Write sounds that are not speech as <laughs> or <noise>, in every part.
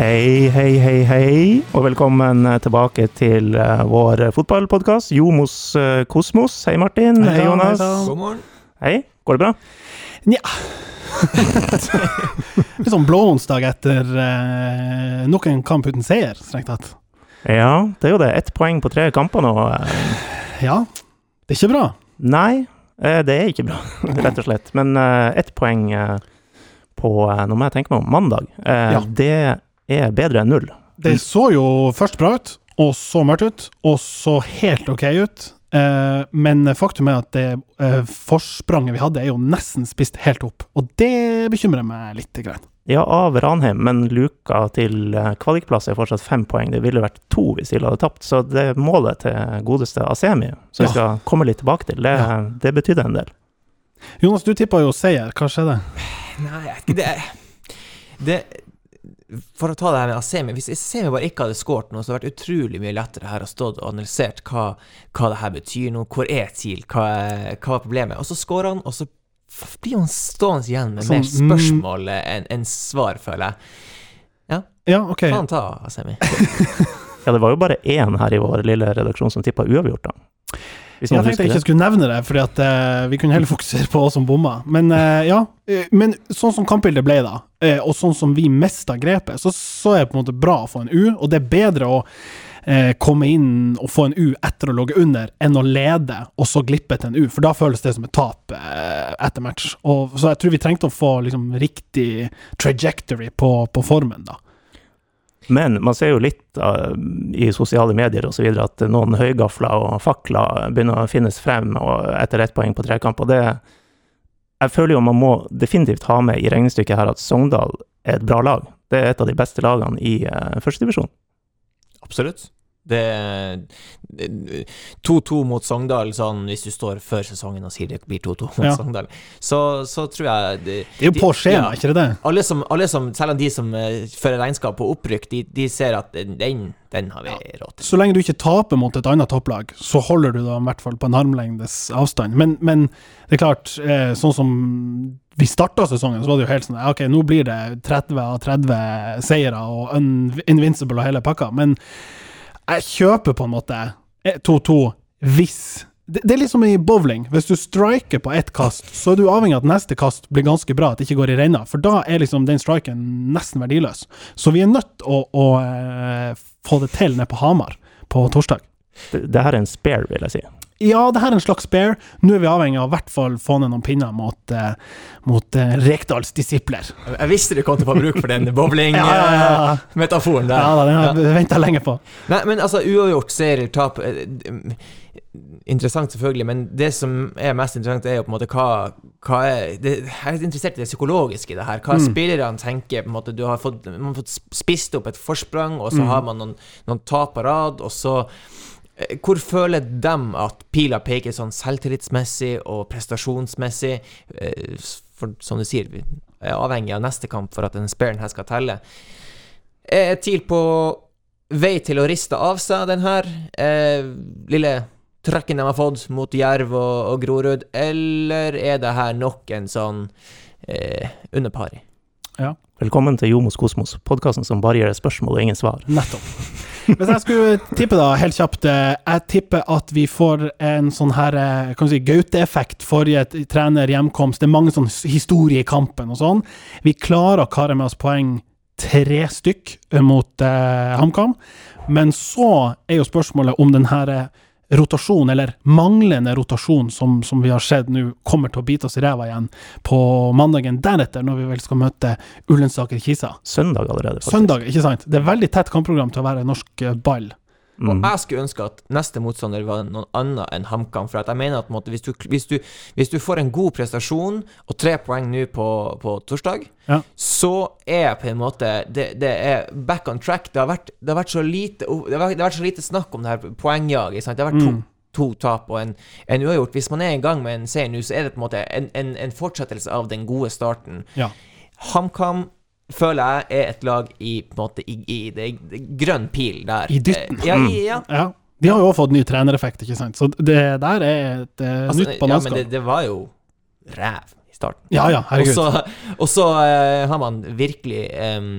Hei, hei, hei, hei, og velkommen eh, tilbake til uh, vår fotballpodkast Jomos uh, Kosmos. Hei, Martin. Hei, Hei, Jonas. hei. God morgen. Hei, går det bra? Nja. <laughs> Litt sånn blå onsdag etter uh, nok en kamp uten seier, strengt tatt. Ja, det er jo det. Ett poeng på tre kamper nå. Eh, Ja, det er ikke bra. Nei, eh, det er ikke bra, <laughs> rett og slett. Men uh, ett poeng uh, på eh, Nå må jeg tenke meg om mandag. Eh, Ja. Det er bedre enn null. Det så jo først bra ut, og så mørkt ut, og så helt OK ut. Eh, men faktum er at det eh, forspranget vi hadde, er jo nesten spist helt opp. Og det bekymrer meg litt. Grann. Ja, av Ranheim, men luka til eh, kvalikplass er fortsatt fem poeng. Det ville vært to hvis de hadde tapt. Så det målet til godeste Asemi, som vi Ja. skal komme litt tilbake til, det, Ja. det betydde en del. Jonas, du tippa jo seier. Hva skjedde? Nei, ikke det, det For å ta det her med Asemi Hvis Asemi bare ikke hadde skåret nå, så hadde det vært utrolig mye lettere her å stå og analysert hva, hva det her betyr nå. Hvor er TIL? Hva, hva er problemet? Og så skårer han, og så blir han stående igjen med mer Sånn, mer spørsmål enn en svar, føler jeg. Ja, OK. Faen ta, Asemi. <laughs> Ja, det var jo bare én her i vår lille redaksjon som tippa uavgjort, da. Hvis Jeg tenkte jeg ikke skulle nevne det, fordi at eh, vi kunne heller fokusere på oss som bomma. Men uh, ja, eh, men sånn som kampbildet ble da, og sånn som vi mista grepet, så, så er det på en måte bra å få en U, og det er bedre å komme inn og få en U etter å ligge under, enn å lede og så glippe til en U, for da føles det som et tap etter match. Og, så jeg tror vi trengte å få liksom, riktig trajectory på, på formen, da. Men man ser jo litt uh, i sosiale medier videre at noen høygafler og fakler begynner å finnes frem etter ett poeng på trekamp. Og det Jeg føler jo man må definitivt ha med i regnestykket her at Sogndal er et bra lag. Det er et av de beste lagene i uh, førstedivisjon. Absolutt. Det det- 2-2 mot Sogndal, sånn hvis du står før sesongen og sier det blir 2-2 mot Ja. Sogndal, så, så tror jeg det, Det er jo på skjema, ja. ikke det alle som, alle som, selv om de som eh, fører regnskap på opprykk, de, de ser at den, den har vi råd til. Så lenge du ikke taper mot et annet topplag, så holder du da i hvert fall på en armlengdes avstand. Men, men det er klart, eh, sånn som vi starta sesongen, så var det jo helt sånn OK, nå blir det 30 av 30 seire og invincible og hele pakka, men jeg kjøper på en måte eh, 2-2 hvis det, det er litt som i bowling. Hvis du striker på ett kast, så er du avhengig av at neste kast blir ganske bra, at det ikke går i renna. For da er liksom den striken nesten verdiløs. Så vi er nødt til å, å eh, få det til nede på Hamar på torsdag. Det, det her er en spare, vil jeg si. Ja, det her er en slags bear. Nå er vi avhengig av i hvert fall få ned noen pinner mot, uh, mot uh, Rekdals disipler. Jeg visste du kom til å få bruk for den bowling-metaforen <laughs> Ja, der. ja, den har jeg venta lenge på. Nei, men altså, uavgjort seier tap eh, Interessant, selvfølgelig, men det som er mest interessant, er jo på en måte hva, hva er det, Jeg er litt interessert i det psykologiske i det her. Hva Mm. spillerne tenker. på en måte Du har fått, man har fått spist opp et forsprang, og så Mm. har man noen, noen tap på rad, og så eh, hvor føler de at pila peker sånn selvtillitsmessig og prestasjonsmessig? Eh, For som du sier, vi er avhengig av neste kamp for at den sparen her skal telle. Er TIL på vei til å riste av seg den her eh, lille trekken de har fått mot Jerv og, og Grorud, eller er det her nok en sånn eh, underpari? Velkommen til Jomos Kosmos, podkasten som bare gir deg spørsmål og ingen svar. Nettopp. Hvis jeg skulle tippe, da, helt kjapt eh, Jeg tipper at vi får en sånn her eh, kan du si, Gaute-effekt forrige trener hjemkomst. Det er mange sånn historier i kampen og sånn. Vi klarer å kare med oss poeng tre stykk mot eh, HamKam. Men så er jo spørsmålet om den herre eh, rotasjon, eller manglende rotasjon, som, som vi har sett nå, kommer til å bite oss i ræva igjen på mandagen deretter, når vi vel skal møte Ullensaker-Kisa. Søndag allerede, faktisk. Søndag, ikke sant? Det er veldig tett kampprogram til å være norsk ball. Og Mm. jeg skulle ønske at neste motstander var noen annen enn HamKam. For at jeg mener at måte, hvis, du, hvis, du, hvis du får en god prestasjon og tre poeng nå på, på torsdag, Ja. så er på en måte det, det er back on track. Det har vært, det har vært, så, lite, det har vært, det har vært så lite snakk om det her poengjaget. Det har vært to, Mm. to tap og en, en uavgjort. Hvis man er i gang med en seier nå, så er det på en måte en, en, en fortsettelse av den gode starten. Ja. HamKam føler jeg er et lag i på måte i, i det, det grønn pil der. I dytten. Eh, Ja, i, ja. Ja. De har jo også fått ny trenereffekt, ikke sant? Så det der er et eh, Altså, nytt ja, men det, det var jo ræv i starten. Ja, ja, herregud. Og så, og så eh, har man virkelig um,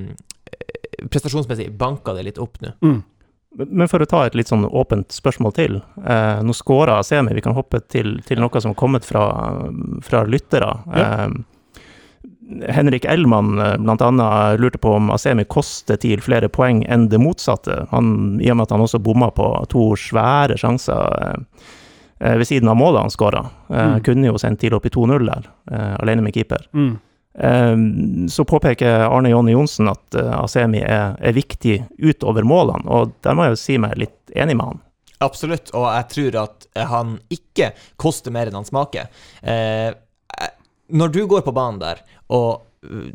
prestasjonsmessig banka det litt opp nå. Mm. Men for å ta et litt sånn åpent spørsmål til. Eh, nå skåra Semi, vi kan hoppe til, til noe som har kommet fra, fra lyttere. Ja. Eh, Henrik Ellmann bl.a. blant annet lurte på om Asemi koster TIL flere poeng enn det motsatte. Han, I og med at han også bomma på to svære sjanser eh, eh, ved siden av målet han skåra. Eh, Mm. Kunne jo sendt TIL opp i 2-0 der, eh, alene med keeper. Mm. Eh, Så påpeker Arne Jonny Johnsen at eh, Asemi er, er viktig utover målene, og der må jeg jo si meg litt enig med han. Absolutt, og jeg tror at han ikke koster mer enn han smaker. Eh, eh, når du går på banen der, og uh,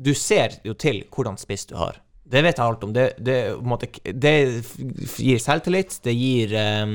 du ser jo til hvordan spiss du har. Det vet jeg alt om. Det, det, måte, det gir selvtillit, det gir um,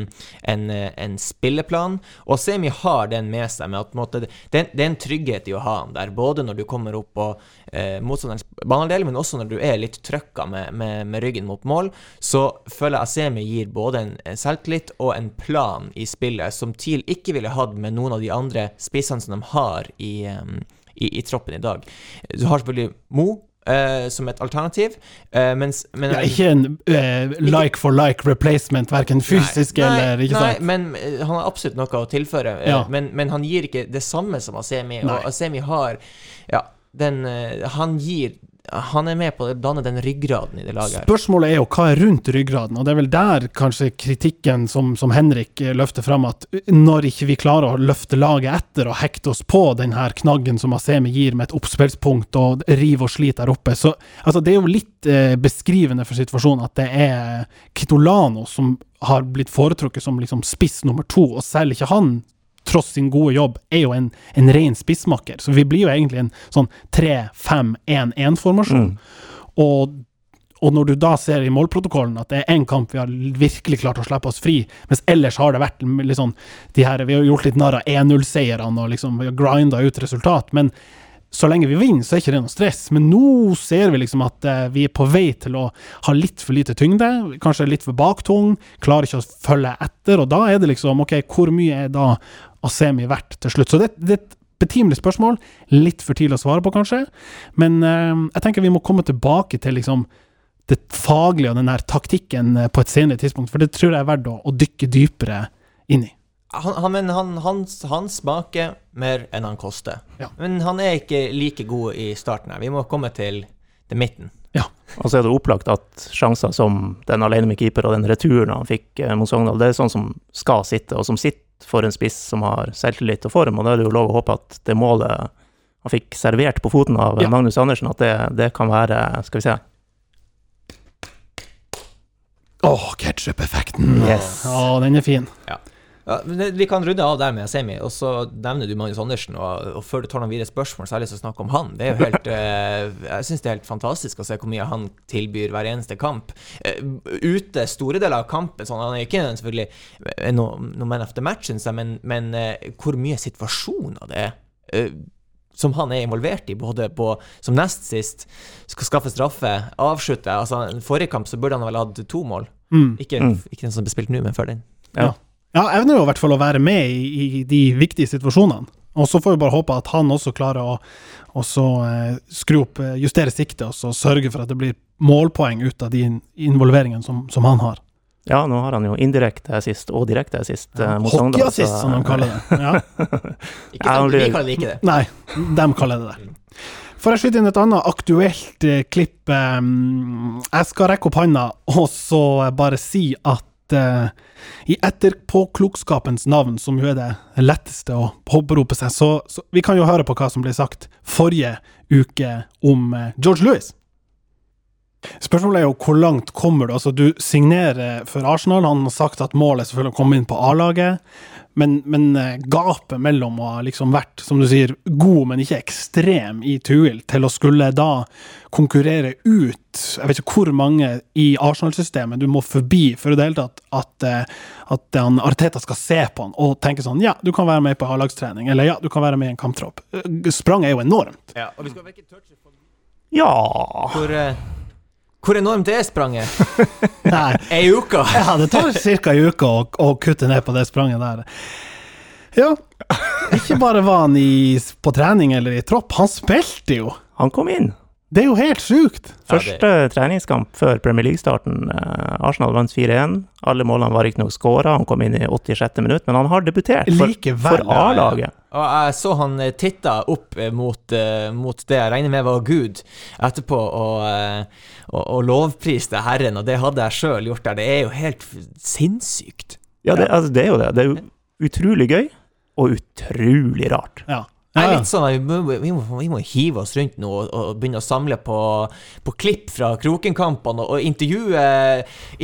en, en spilleplan. Og Semi har den med seg. med at måte, det, er en trygghet i å ha han der, både når du kommer opp på eh, motstanderens banehalvdel, men også når du er litt trøkka med, med, med ryggen mot mål. Så føler jeg Asemi gir både en, selvtillit og en plan i spillet som TIL ikke ville hatt med noen av de andre spissene som de har i, em, i, i troppen i dag. Du har selvfølgelig Mo. Uh, som et alternativ, Uh, mens men, Ja, ikke en uh, like for like replacement, verken fysisk Nei, eller ikke Nei, sant? men eh, han har absolutt noe å tilføre. Ja. Men, men han gir ikke det samme som Asemi. Nei. Og Asemi har Ja, den Han gir Han er med på å danne den ryggraden i det laget her. Spørsmålet er jo hva er rundt ryggraden, og det er vel der kanskje kritikken som, som Henrik eh, løfter fram, at når ikke vi klarer å løfte laget etter og hekte oss på den her knaggen som Asemi gir med et oppspillspunkt og rive og slite der oppe, så altså, det er jo litt eh, beskrivende for situasjonen at det er Kitolano som har blitt foretrukket som liksom spiss nummer to, og selv ikke han tross sin gode jobb, er jo en, en ren spissmakker. Så vi blir jo egentlig en sånn 3-5-1-1-formasjon. Og, og når du da ser i målprotokollen at det er én kamp vi har virkelig klart å slippe oss fri, mens ellers har det vært litt sånn de her, Vi har gjort litt narr av 1-0-seierne og liksom vi har grinda ut resultat. men så lenge vi vinner, så er ikke det noe stress. Men nå ser vi liksom at eh, vi er på vei til å ha litt for lite tyngde, kanskje litt for baktung, klarer ikke å følge etter, og da er det liksom OK, hvor mye er da Asemi verdt til slutt? Så det, det er et betimelig spørsmål. Litt for tidlig å svare på, kanskje. Men eh, jeg tenker vi må komme tilbake til liksom det faglige og den her taktikken eh, på et senere tidspunkt, for det tror jeg er verdt å, å dykke dypere inn i. Han, han, men han, han, han smaker mer enn han koster. Ja. Men han er ikke like god i starten her. Vi må komme til det midten. Og så er det opplagt at sjanser som den alene med keeper og den returen han fikk eh, mot Sogndal, det er sånn som skal sitte, og som sitter for en spiss som har selvtillit og form. Og da er det jo lov å håpe at det målet han fikk servert på foten av Ja. Magnus Andersen, at det, det kan være Skal vi se. Åh, ketsjup-effekten! Yes. Ja, den er fin. Ja, det, Vi kan runde av der med Semi, og så nevner du Magnus Andersen. Og, og før du tar noen videre spørsmål, så har jeg lyst til å snakke om han. Det er jo helt <laughs> eh, Jeg syns det er helt fantastisk å se hvor mye han tilbyr hver eneste kamp. Eh, ute store deler av kampen, sånn, han er ikke selvfølgelig eh, noe no man of the match, synes jeg, men, men eh, hvor mye situasjoner det er. eh, som han er involvert i, både på som nest sist skal skaffe straffe, avslutte altså Forrige kamp så burde han vel hatt to mål. Mm. Ikke, Mm. ikke den som ble spilt nå, men før den. Ja. Ja, evner jo i hvert fall å være med i, i de viktige situasjonene. Og så får vi bare håpe at han også klarer å også, eh, skru opp, eh, justere siktet og så sørge for at det blir målpoeng ut av de in- involveringene som, som han har. Ja, nå har han jo indirekte assist og direkte assist eh, mot Sogndal. Hockeyassist, som de kaller det. Ja. <laughs> Ikke Ja, sant? Vi kaller det ikke det. Nei, de kaller det det. Får jeg skyte inn et annet aktuelt eh, klipp? Jeg skal rekke opp handa og så bare si at eh, i etterpåklokskapens navn, som jo er det letteste å påberope seg, så, så vi kan jo høre på hva som ble sagt forrige uke om uh, George Lewis. Spørsmålet er jo hvor langt kommer du? Altså, du signerer for Arsenal. Han har sagt at målet er selvfølgelig å komme inn på A-laget. Men, men eh, gapet mellom å ha liksom vært, som du sier, god, men ikke ekstrem i Tuil, til å skulle da konkurrere ut Jeg vet ikke hvor mange i Arsenal-systemet du må forbi for i det hele tatt at, eh, at han, Arteta skal se på han og tenke sånn Ja, du kan være med på A-lagstrening, eller ja, du kan være med i en kamptropp. Eh, Spranget er jo enormt. Ja, og vi skal ikke touche på Ja! hvor, eh, hvor enormt det er spranget. <laughs> Nei. Ei uke! Ja, det tar ca. ei uke å, å kutte ned på det spranget der. Ja, ikke bare var han i, på trening eller i tropp, han spilte jo. Han kom inn. Det er jo helt sjukt! Ja, det- Første treningskamp før Premier League-starten. eh, Arsenal vant 4-1. Alle målene var riktignok skåra, han kom inn i 86. minutt, men han har debutert for, Likevel. for A-laget. Og jeg så han eh, titta opp eh, mot, mot det jeg regner med var Gud, etterpå, og, og, og lovpriste Herren, og det hadde jeg sjøl gjort der. Det er jo helt sinnssykt. Ja, det, altså, det er jo det. Det er jo utrolig gøy, og utrolig rart. Ja. Det er litt sånn vi må, vi må, vi må hive oss rundt nå og, og begynne å samle på, på klipp fra Krokenkampene og, og intervjue,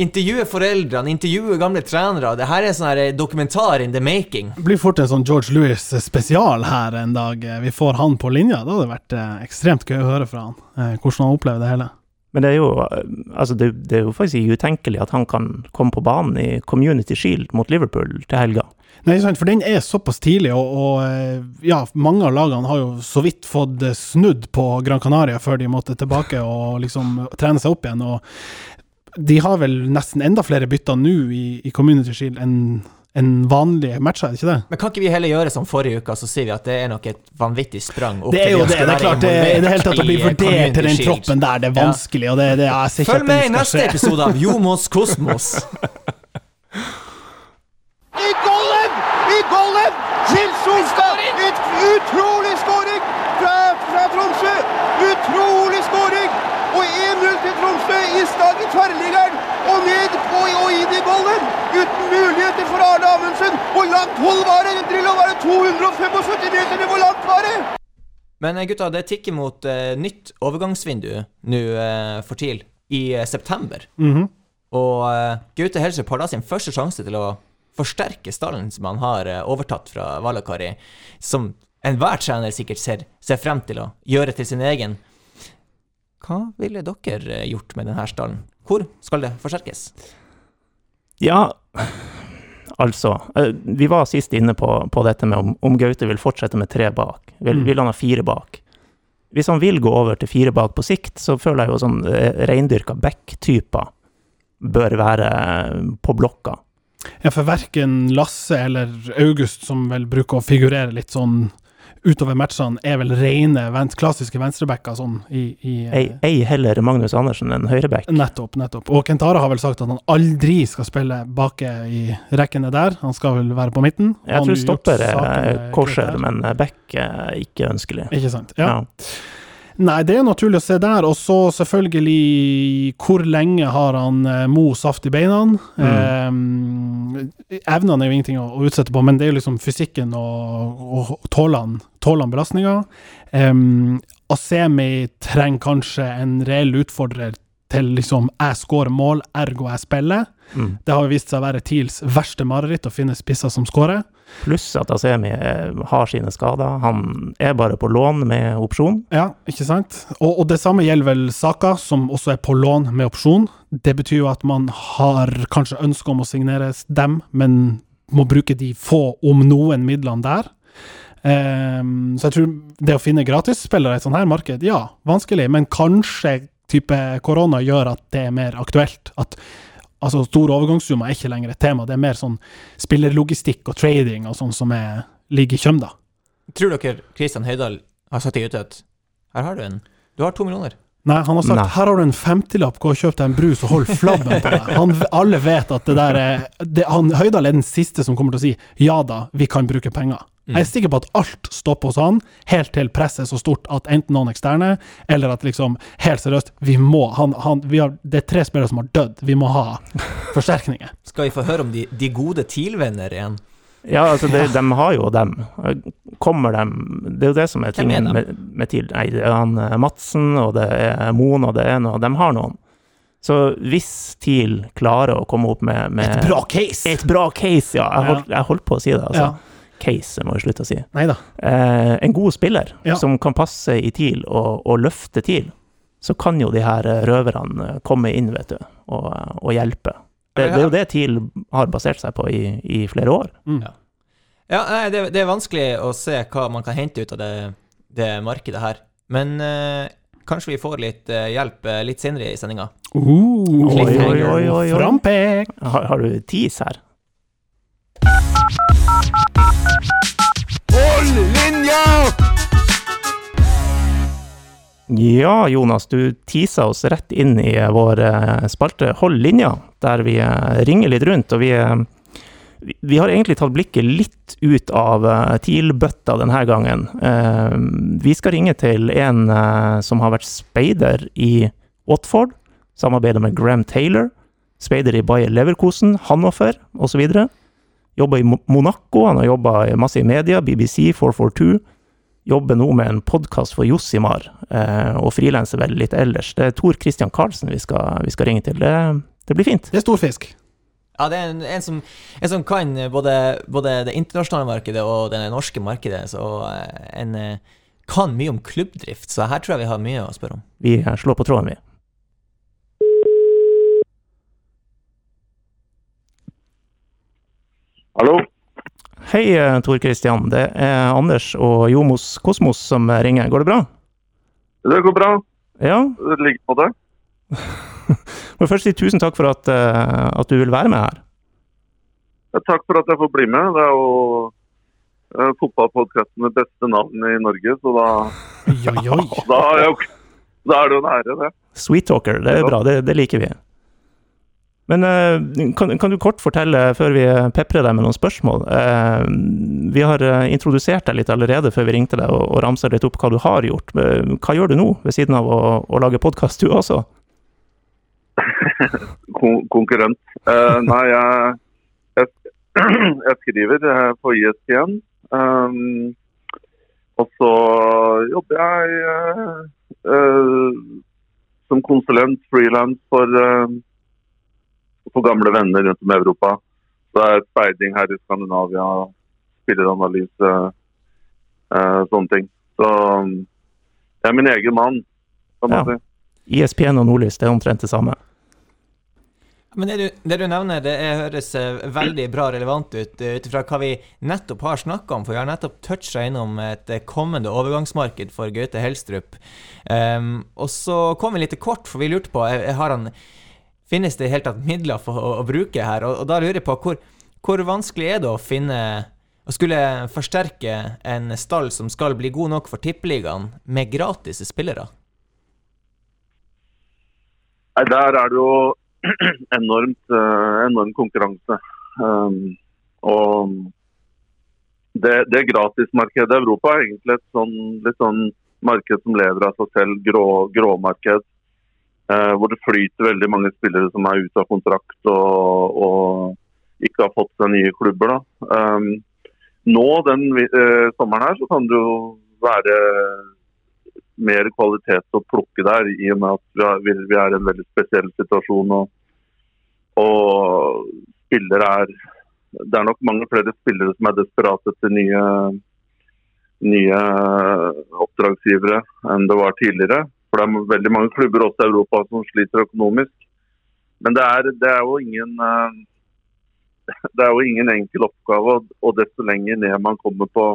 intervjue foreldrene, intervjue gamle trenere. Det her er sånn her dokumentar in the making. Det blir fort en sånn George Lewis spesial her en dag. Vi får han på linja. Det hadde vært eh, ekstremt gøy å høre fra han, eh, hvordan han opplever det hele. Men det er jo, eh, altså det, det er jo faktisk utenkelig at han kan komme på banen i Community Shield mot Liverpool til helga. Nei, sant, for den er såpass tidlig, og, og eh, ja, mange av lagene har jo så vidt fått eh, snudd på Gran Canaria før de måtte tilbake og liksom trene seg opp igjen. Og de har vel nesten enda flere bytter nå i, i Community Shield enn enn vanlige matcher, er det ikke det? Men kan ikke vi heller gjøre som forrige uke, så sier vi at det er nok et vanvittig sprang opp Det er jo det. Det er klart det, det er helt tatt å bli vurdert til den troppen der. Det er Ja. vanskelig, og det, det jeg ser ikke Følg med i neste skje. episode av Jomos Kosmos. <laughs> I! I golden! Til Solstad! Et utrolig skåring fra, fra Tromsø! Utrolig skåring! Og 1-0 til Tromsø i stad i tverrliggeren. Og ned og, og inn i golden! Uten muligheter for Arne Amundsen. Hvor langt hold var det? Drillo var det 275 meter? Hvor langt var det? Men eh, gutta, det tikker mot uh, nytt overgangsvindu nå uh, for TIL i uh, september. Mhm. Og eh, Gaute Helseth har da sin første sjanse til å forsterke stallen som han har eh, overtatt fra Valakari, som enhver trener sikkert ser, ser frem til å gjøre til sin egen. Hva ville dere eh, gjort med denne stallen? Hvor skal det forsterkes? Ja, altså eh, Vi var sist inne på, på dette med om, om Gaute vil fortsette med tre bak. Vil, Mm. vil han ha fire bak? Hvis han vil gå over til fire bak på sikt, så føler jeg jo sånn reindyrka back-typer bør være på blokka. Ja, for verken Lasse eller August, som vel bruker å figurere litt sånn utover matchene, er vel rene klassiske venstrebacker sånn i, i eh, Ei, ei heller Magnus Andersen en høyreback. Nettopp, nettopp. Og Kentara har vel sagt at han aldri skal spille bake i rekkene der. Han skal vel være på midten. Jeg tror stopper er der. men back er ikke ønskelig. Ikke sant. Ja. Ja. Nei, det er naturlig å se der. Og så selvfølgelig Hvor lenge har han eh, Mo saft i beina? Eh, evnene er jo ingenting å, å utsette på, men det er jo liksom fysikken og, og tåler han tåler han belastninga? Eh, Asemi trenger kanskje en reell utfordrer til liksom jeg skårer mål, ergo jeg spiller. Mm. Det har vist seg å være TILs verste mareritt å finne spisser som skårer. Pluss at Asemi eh, har sine skader. Han er bare på lån med opsjon. Ja, ikke sant? Og, og det samme gjelder vel Saka, som også er på lån med opsjon. Det betyr jo at man har kanskje ønske om å signere dem, men må bruke de få, om noen, midlene der. Um, så jeg tror det å finne gratisspillere i et sånt her marked, ja, vanskelig, men kanskje type korona gjør at det er mer aktuelt. At altså, store overgangssummer er ikke lenger et tema, det er mer sånn spillerlogistikk og trading og sånn som er, ligger i kjømda. Tror dere Kristian Høydahl har sagt til Gaute at her har du en Du har to millioner. Nei, han har sagt Nei. her har du en femtilapp, gå og kjøp deg en brus og hold flabben på deg. Han, alle vet at det der er det, han, Høydal er den siste som kommer til å si ja da, vi kan bruke penger. Jeg er sikker på at alt stopper hos han, helt til presset er så stort at enten noen eksterne, eller at liksom, helt seriøst, vi må han, han, vi har, Det er tre spillere som har dødd, vi må ha forsterkninger. <laughs> Skal vi få høre om de, de gode TIL-venner igjen? Ja, altså, det, de har jo dem. Kommer dem Det er jo det som er er tingen dem? med, med TIL. Nei, det er han eh, Madsen, og det er Moen, og det er noe De har noen. Så hvis TIL klarer å komme opp med, med Et bra case! Et bra case, ja. Jeg holdt, jeg holdt på å si det, altså. Ja. Case, må jeg slutte å si. Neida. Eh, en god spiller Ja. som kan passe i TIL og, og løfte TIL, så kan jo de her eh, røverne komme inn, vet du, og, og hjelpe. Det, det er jo det TIL har basert seg på i, i flere år. Mm. Ja. Ja, nei, det, det er vanskelig å se hva man kan hente ut av det, det markedet her. Men eh, kanskje vi får litt eh, hjelp eh, litt senere i sendinga. Uh, Oi, oi, oi, oi, oi. Frampek! Har, har du tis her? Hold linja! Ja, Jonas, du tisa oss rett inn i vår eh, spalte Hold linja, der vi eh, ringer litt rundt. Og vi, eh, vi- vi har egentlig tatt blikket litt ut av TIL-bøtta denne gangen. Vi skal ringe til en som har vært speider i Watford, samarbeider med Graham Taylor, speider i Bayer Leverkosen, Hannover osv. Jobber i Monaco, han har jobba masse i media, BBC, 442 jobber nå med en podkast for Jossimar, eh, og frilanser vel litt ellers. Det er Tor Christian Karlsen vi skal, vi skal ringe til. Det, det blir fint. Det er stor fisk. Ja, det er en, en, som, en som kan både, både det internasjonale markedet og det norske markedet. Så eh, en eh, kan mye om klubbdrift, så her tror jeg vi har mye å spørre om. Vi slår på tråden, vi. Hallo? Hei, eh, Tor Christian. Det er Anders og Jomos Kosmos som ringer. Går det bra? Det går bra. Ja. Det ligger på det. <laughs> Må først si tusen takk for at, eh, at du vil være med her. Ja, Takk for at jeg får bli med. Det er jo uh, fotballpodkasten med beste navn i Norge, så da, Oi, oi, oi. <laughs> da er det jo en ære, det. Sweet talker, det er bra. Det, det liker vi. Men eh, kan, kan du kort fortelle, før vi peprer deg med noen spørsmål eh, Vi har eh, introdusert deg litt allerede før vi ringte deg, og, og ramsa litt opp hva du har gjort. Hva gjør du nå, ved siden av å, å lage podkast, du også? <laughs> Kon konkurrent. Uh, nei, jeg, jeg, skriver på ISPN. Um, og så jobber jeg uh, uh, som konsulent, frilans, for, for gamle venner rundt om i Europa. Så det er speiding her i Skandinavia, spilleranalyse, eh, sånne ting. Så jeg er min egen mann, kan man Ja. si. ISPN og Nordlys, det er omtrent det samme. Men det du, det du nevner, det er, høres eh, veldig bra relevant ut eh, ut ifra hva vi nettopp har snakka om. For vi har nettopp toucha innom et eh, kommende overgangsmarked for Gaute Helstrup. Um, og så kom vi litt kort, for vi lurte på har han, Finnes det i hele tatt midler for å, å bruke her? Og, og da lurer jeg på hvor, hvor vanskelig er det å finne å skulle forsterke en stall som skal bli god nok for Tippeligaen, med gratis spillere? Nei, Der er det jo <clears throat> enormt, eh, enorm konkurranse. Um, og det, det gratismarkedet i Europa er egentlig et sånn, litt sånn marked som lever av seg selv, grå, gråmarked. Eh, hvor det flyter veldig mange spillere som er ute av kontrakt og, og ikke har fått seg nye klubber. Um, nå den eh, sommeren her så kan det jo være mer kvalitet å plukke der, i og med at vi vi- er i en veldig spesiell situasjon. Og, og spillere er Det er nok mange flere spillere som er desperate til nye, nye oppdragsgivere enn det var tidligere. For det er veldig mange klubber også i Europa som sliter økonomisk. Men det er, det er jo ingen eh, <laughs> det er jo ingen enkel oppgave, og- desto lenger ned man kommer på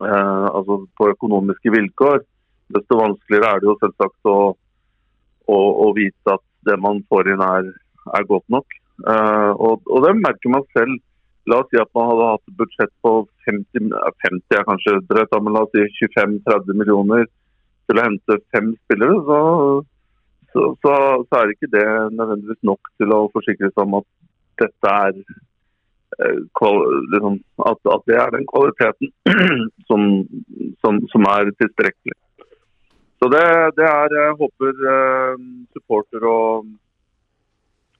eh, altså på økonomiske vilkår, desto vanskeligere er det jo selvsagt å, å, å vite at det man får inn er, er godt nok. Eh, og, og det merker man selv. La oss si at man hadde hatt et budsjett på 50, 50 er kanskje drøyt, men la oss si 25-30 millioner til å hente fem spillere, så, så, så, så er ikke det nødvendigvis nok til å forsikre seg om at dette er eh, liksom, at, at det er den kvaliteten <clears throat> som, som, som er tilstrekkelig. Så det, det er Jeg håper eh, supporter og,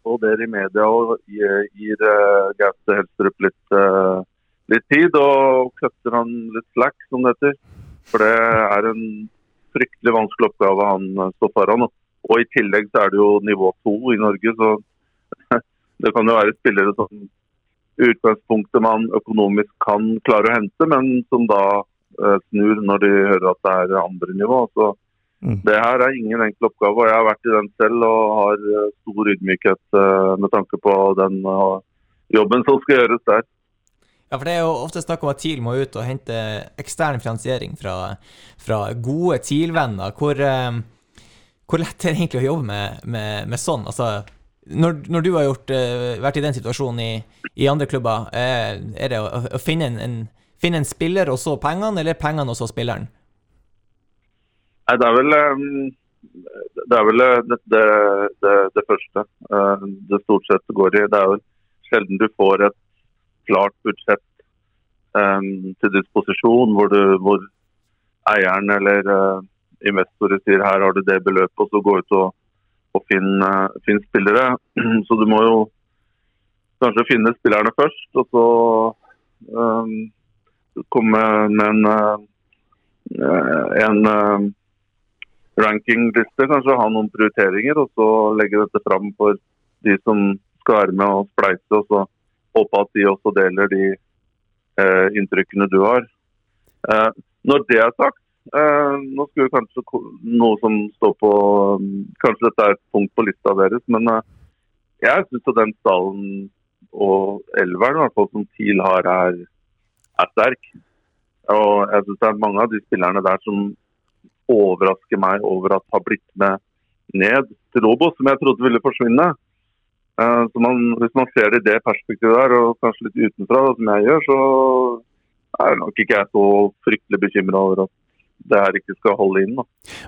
og dere i media og gir, gir Gaute Helstrup litt, eh, litt tid og kutter han litt slack, som det heter. For det er en fryktelig vanskelig oppgave han eh, står foran. Og i tillegg så er det jo nivå to i Norge, så <laughs> det kan jo være spillere som utgangspunktet man økonomisk kan klare å hente, men som da eh, snur når de hører at det er andre nivå. Så Mm. det her er ingen enkel oppgave. og Jeg har vært i den selv og har eh, stor ydmykhet med tanke på den jobben som skal gjøres der. Ja, for det er jo ofte snakk om at TIL må ut og hente ekstern finansiering fra, fra gode TIL-venner. Hvor, eh, hvor lett er det egentlig å jobbe med, med, med sånn? Altså, når, når du har gjort, eh, vært i den situasjonen i, i andre klubber, er det å, å finne, en, en, finne en spiller og så pengene, eller pengene og så spilleren? Nei, det er vel Um det, er vel det, det, det, det første det stort sett går i. Det er jo sjelden du får et klart budsjett um, til disposisjon hvor, du, hvor eieren eller uh, investorer sier her har du det beløpet, og så gå ut og, og finne uh, finn spillere. <clears throat> Så du må jo kanskje finne spillerne først, og så um, komme med en, eh, en eh, rankingliste, kanskje ha noen prioriteringer, og så legge dette fram for de som skal være med og spleise, og så håpe at de også deler de eh, inntrykkene du har. Eh, når det er sagt, eh, nå skulle kanskje noe som står på Kanskje dette er et punkt på lista deres, men eh, jeg syns den stallen og elveren i hvert fall som TIL har, er, er sterk. Og jeg syns det er mange av de spillerne der som overrasker meg over at har blitt med ned til Robos, som jeg trodde ville forsvinne. Eh, Så man, hvis man ser det i det perspektivet der, og kanskje litt utenfra, som jeg gjør, så er nok ikke jeg så fryktelig bekymra over at det her ikke skal holde inn. Da.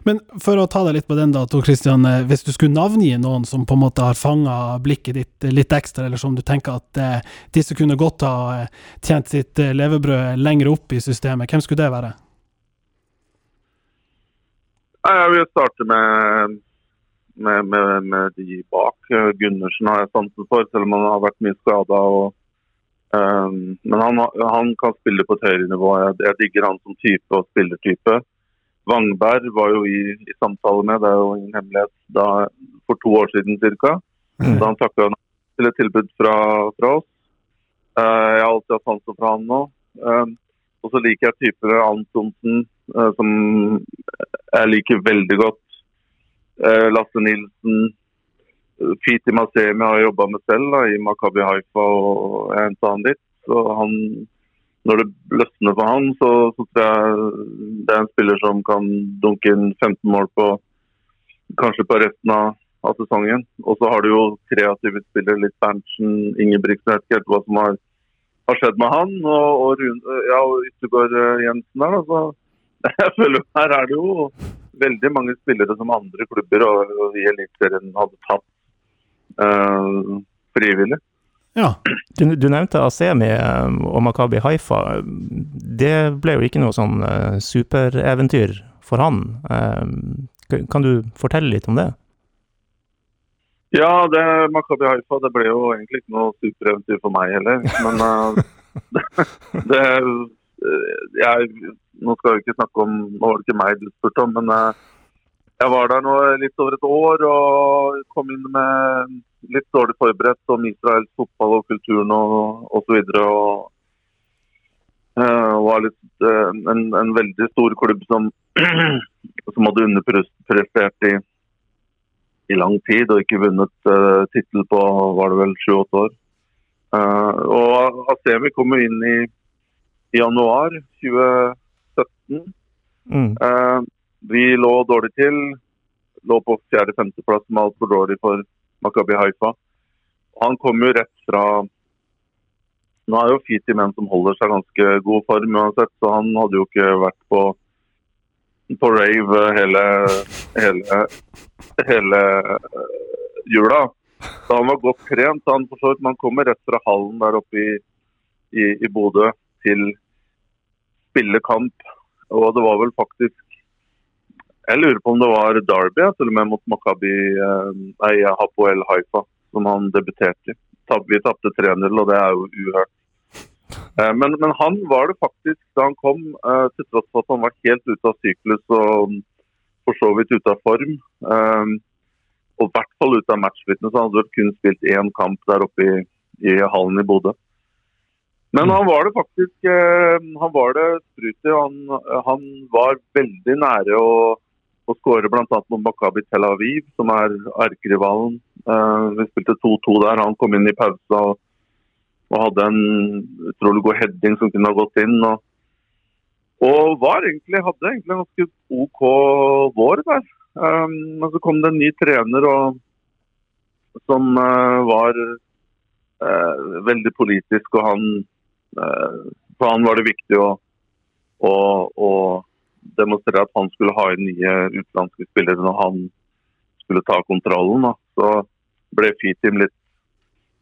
Men for å ta deg litt på den, da, Tor Christian. eh, Hvis du skulle navngi noen som på en måte har fanga blikket ditt eh, litt ekstra, eller som du tenker at eh, disse kunne godt ha tjent sitt levebrød lenger opp i systemet, hvem skulle det være? Jeg vil starte med, med, med, med de bak. Eh, Gundersen har jeg sansen for, selv om han har vært mye skada. men han, han kan spille på et høyere nivå. Jeg, jeg digger han som type og spillertype. Vangberg var jo i, i samtale med, det er jo ingen hemmelighet, da, for to år siden ca. Da han takka til et tilbud fra, fra oss. Uh, jeg har alltid hatt sansen for han nå. Uh, og så liker jeg typer Antonsen, uh, som jeg liker veldig godt. Eh, Lasse Nilsen. eh, Fiti Masemi har jeg jobba med selv da, i Makabi Haifa, og jeg henta han dit. Så han, når det løsner for han, så, så tror jeg det er en spiller som kan dunke inn 15 mål på kanskje på resten av, av sesongen. Og så har du jo kreative spillere, litt Berntsen, Ingebrigtsen, vet ikke helt hva som har, har skjedd med han. Og, og, ja, og Yttergård eh, Jensen der, da. Så <laughs> jeg føler her er det jo veldig mange spillere som andre klubber og, og i Eliteserien hadde tatt uh, frivillig. Ja. Du, du nevnte Asemi eh, og Makabi Haifa. Det ble jo ikke noe sånn uh, supereventyr for han. Uh, kan- du fortelle litt om det? Ja, det Makabi Haifa det ble jo egentlig ikke noe supereventyr for meg heller. Men <laughs> det, det eh, jeg, Nå skal vi ikke snakke om Nå var det ikke meg du spurte om, men eh, jeg var der nå litt over et år og kom inn med litt dårlig forberedt om Israels fotball og kulturen og osv. Og, eh, var litt eh, en, en veldig stor klubb som, <clears throat> som hadde underprestert i i lang tid og ikke vunnet uh, tittel på var det vel sju-åtte år. Uh, og Asemi kom inn i, i januar 2017. Mm. Eh, vi lå dårlig til. Lå på fjerde-femteplass, med altfor dårlig for Makabi Haifa. Han kom jo rett fra Nå er jo Fiti menn som holder seg ganske god form uansett, så han hadde jo ikke vært på, på rave hele, hele, hele eh, jula. Så han var godt trent. Han, for så vidt, man kommer rett fra hallen der oppe i, i, i Bodø til spillekamp. Og det var vel faktisk Jeg lurer på om det var Derby, til og med mot Makabi eh, Nei, Hapoel Haifa, som han debuterte i. Vi tapte 3-0, og det er jo uhørt. Eh, Men, men han var det faktisk da han kom, eh, til tross for at han var helt ute av syklus og for så vidt ute av form. Og i hvert fall ute av matchfitness. Han hadde kun spilt én kamp der oppe i, i hallen i Bodø. Men han var det faktisk eh, Han var det sprut. Han, han var veldig nære å, å skåre bl.a. mot Makabi Tel Aviv, som er erkerivalen. Eh, vi spilte 2-2 der. Han kom inn i pausa og, og hadde en utrolig god heading som kunne ha gått inn. Og, og egentlig, hadde egentlig en ganske OK vår der. Um, men så kom det en ny trener og, som eh, var eh, veldig politisk, og han eh, For han var det viktig å, å, å demonstrere at han skulle ha inn nye utenlandske spillere når han skulle ta kontrollen. Da. Så ble Fitim litt,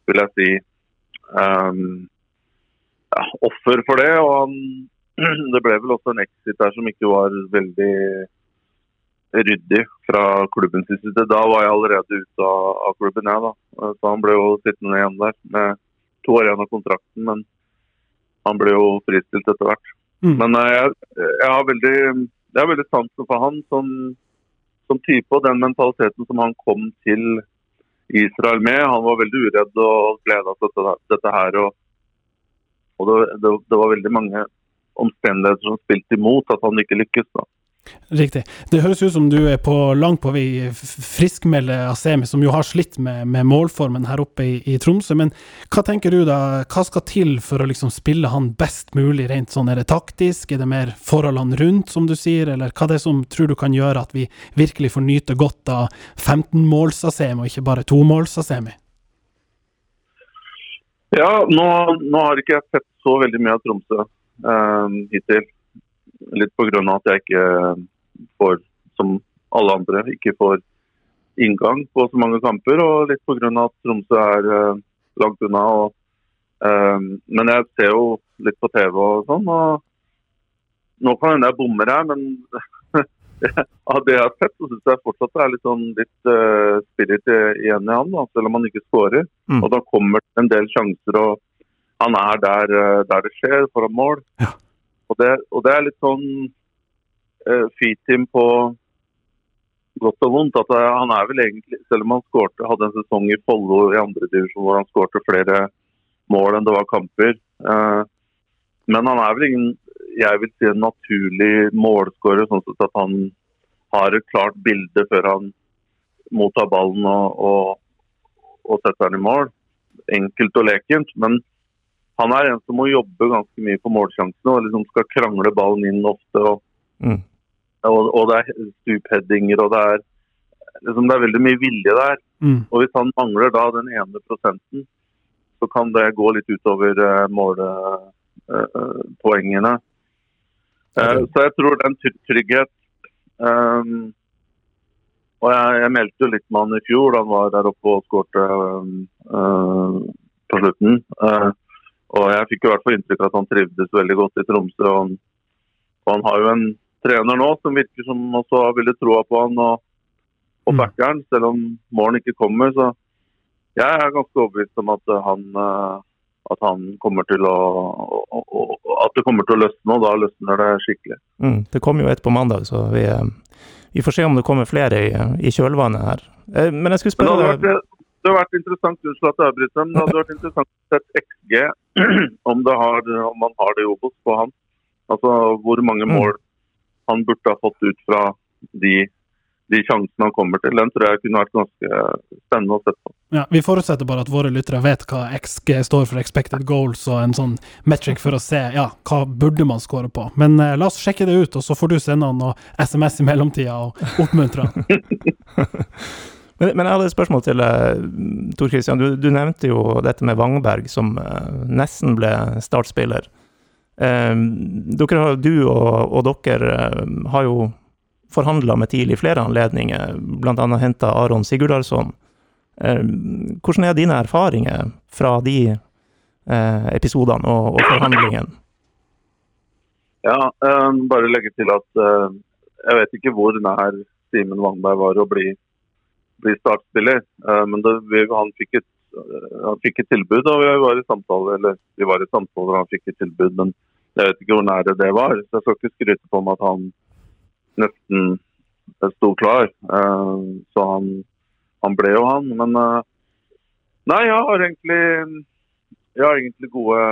vil jeg si, um, ja, offer for det. Og han, <clears throat> det ble vel også en exit der som ikke var veldig ryddig fra klubbens side. Da var jeg allerede ute av, av klubben, jeg. da. Så han ble jo sittende igjen der med to år igjen av kontrakten. Men han ble jo fristilt etter hvert. Mm. Men eh, jeg, jeg har veldig jeg har veldig sansen for han som, som type og den mentaliteten som han kom til Israel med. Han var veldig uredd og gleda seg til dette, dette her. Og, og det, det, det var veldig mange omstendigheter som spilte imot at han ikke lykkes. da. Riktig. Det høres ut som du er på langt på vei friskmelde Asemi, som jo har slitt med, med målformen her oppe i, i Tromsø. Men hva tenker du da, hva skal til for å liksom spille han best mulig, rent sånn? Er det taktisk, er det mer forholdene rundt, som du sier, eller hva er det som tror du kan gjøre at vi virkelig får nyte godt av 15-måls-Asemi, og ikke bare 2-måls-Asemi? Ja, nå, nå har ikke jeg sett så veldig mye av Tromsø eh, hittil. Litt pga. at jeg ikke får, som alle andre, ikke får inngang på så mange kamper. Og litt pga. at Tromsø er uh, langt unna. Og, uh, men jeg ser jo litt på TV og sånn. og Nå kan hende jeg bommer her, men <laughs> av det jeg har sett, så syns jeg fortsatt det er litt, sånn, litt uh, spirit igjen i han, da, selv om han ikke skårer. Mm. Og da kommer det en del sjanser, og han er der, der det skjer, foran mål. Ja. Og, det, og det er litt sånn uh, feat-team på godt og vondt. at eh, han er vel egentlig, Selv om han skårte, hadde en sesong i Follo i andre divisjon hvor han skårte flere mål enn det var kamper. Uh, men han er vel ingen jeg vil si en naturlig målskårer, sånn at han har et klart bilde før han mottar ballen og, og, og setter den i mål. Enkelt og lekent. Men han er en som må jobbe ganske mye på målsjansene og liksom skal krangle ballen inn ofte. Og, Mm. og, og det er stupheadinger og det er, liksom, det er veldig mye vilje der. Mm. Og hvis han mangler da den ene prosenten, så kan det gå litt utover uh, målpoengene. uh, så jeg tror det en tryg- trygghet. Um, og jeg, jeg meldte jo litt med han i fjor da han var der oppe og skårte um, uh, på slutten. Eh, og jeg fikk i hvert fall inntrykk av at han trivdes veldig godt i Tromsø. Og han, og han har jo en trener nå som virker som også har veldig troa på han og, og backeren, han, selv om målen ikke kommer. Så jeg er ganske overbevist om at han uh, at han kommer til å, At det kommer til å løsne, og da løsner det skikkelig. Mm. Det kommer jo et på mandag, så vi, eh, vi får se om det kommer flere i, i kjølvannet her. Eh, Men jeg skulle Men det hadde spørre vært, det hadde vært interessant unnskyld at jeg avbryter, men det hadde vært interessant å se XG, <clears throat> om, det har, om man har det i Obos på han. Altså hvor mange Mm. mål han burde ha fått ut fra de, de sjansene han kommer til. Den tror jeg kunne vært ganske spennende å se på. Ja, vi forutsetter bare at våre lyttere vet hva XG står for expected goals, og en sånn metric for å se ja, hva burde man score på. Men eh, la oss sjekke det ut, og så får du sende han noe SMS i mellomtida og oppmuntre han. <laughs> Men, men jeg hadde et spørsmål til deg, Tor Christian. Du, du nevnte jo dette med Wangberg, som eh, nesten ble startspiller. Eh, dere du og, og dere eh, har jo forhandla med TIL i flere anledninger, bl.a. henta Aron Sigurdarsson. Eh, hvordan er dine erfaringer fra de eh, episodene og, og forhandlingene? Ja, um, bare legge til at uh, jeg vet ikke hvor nær Simen Wangberg var å bli, bli startspiller. Eh, men det, han, fikk et, eh, han fikk et tilbud, og vi var i samtale eller vi var i samtale og han fikk et tilbud. Men jeg vet ikke hvor nære det var. Så jeg skal ikke skryte på meg at han nesten sto klar. Eh, så han, han ble jo han. Men nei, jeg har egentlig, jeg har egentlig gode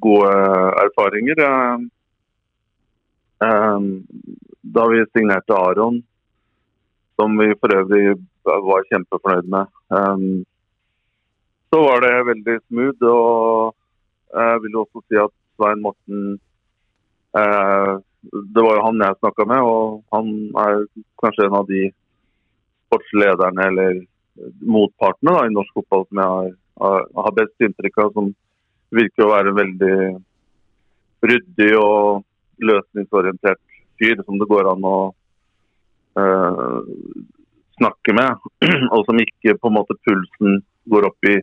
gode erfaringer. Da vi signerte Aron, som vi for øvrig var kjempefornøyd med, Um, så var det veldig smooth. Og jeg vil også si at Svein Morten eh, Det var jo han jeg snakka med, og han er kanskje en av de sportslederne eller motpartene da, i norsk fotball som jeg har, har, best inntrykk av. som virker å være veldig ryddig og løsningsorientert fyr som det går an å eh, snakke med, <clears throat> og som ikke på en måte pulsen går opp i,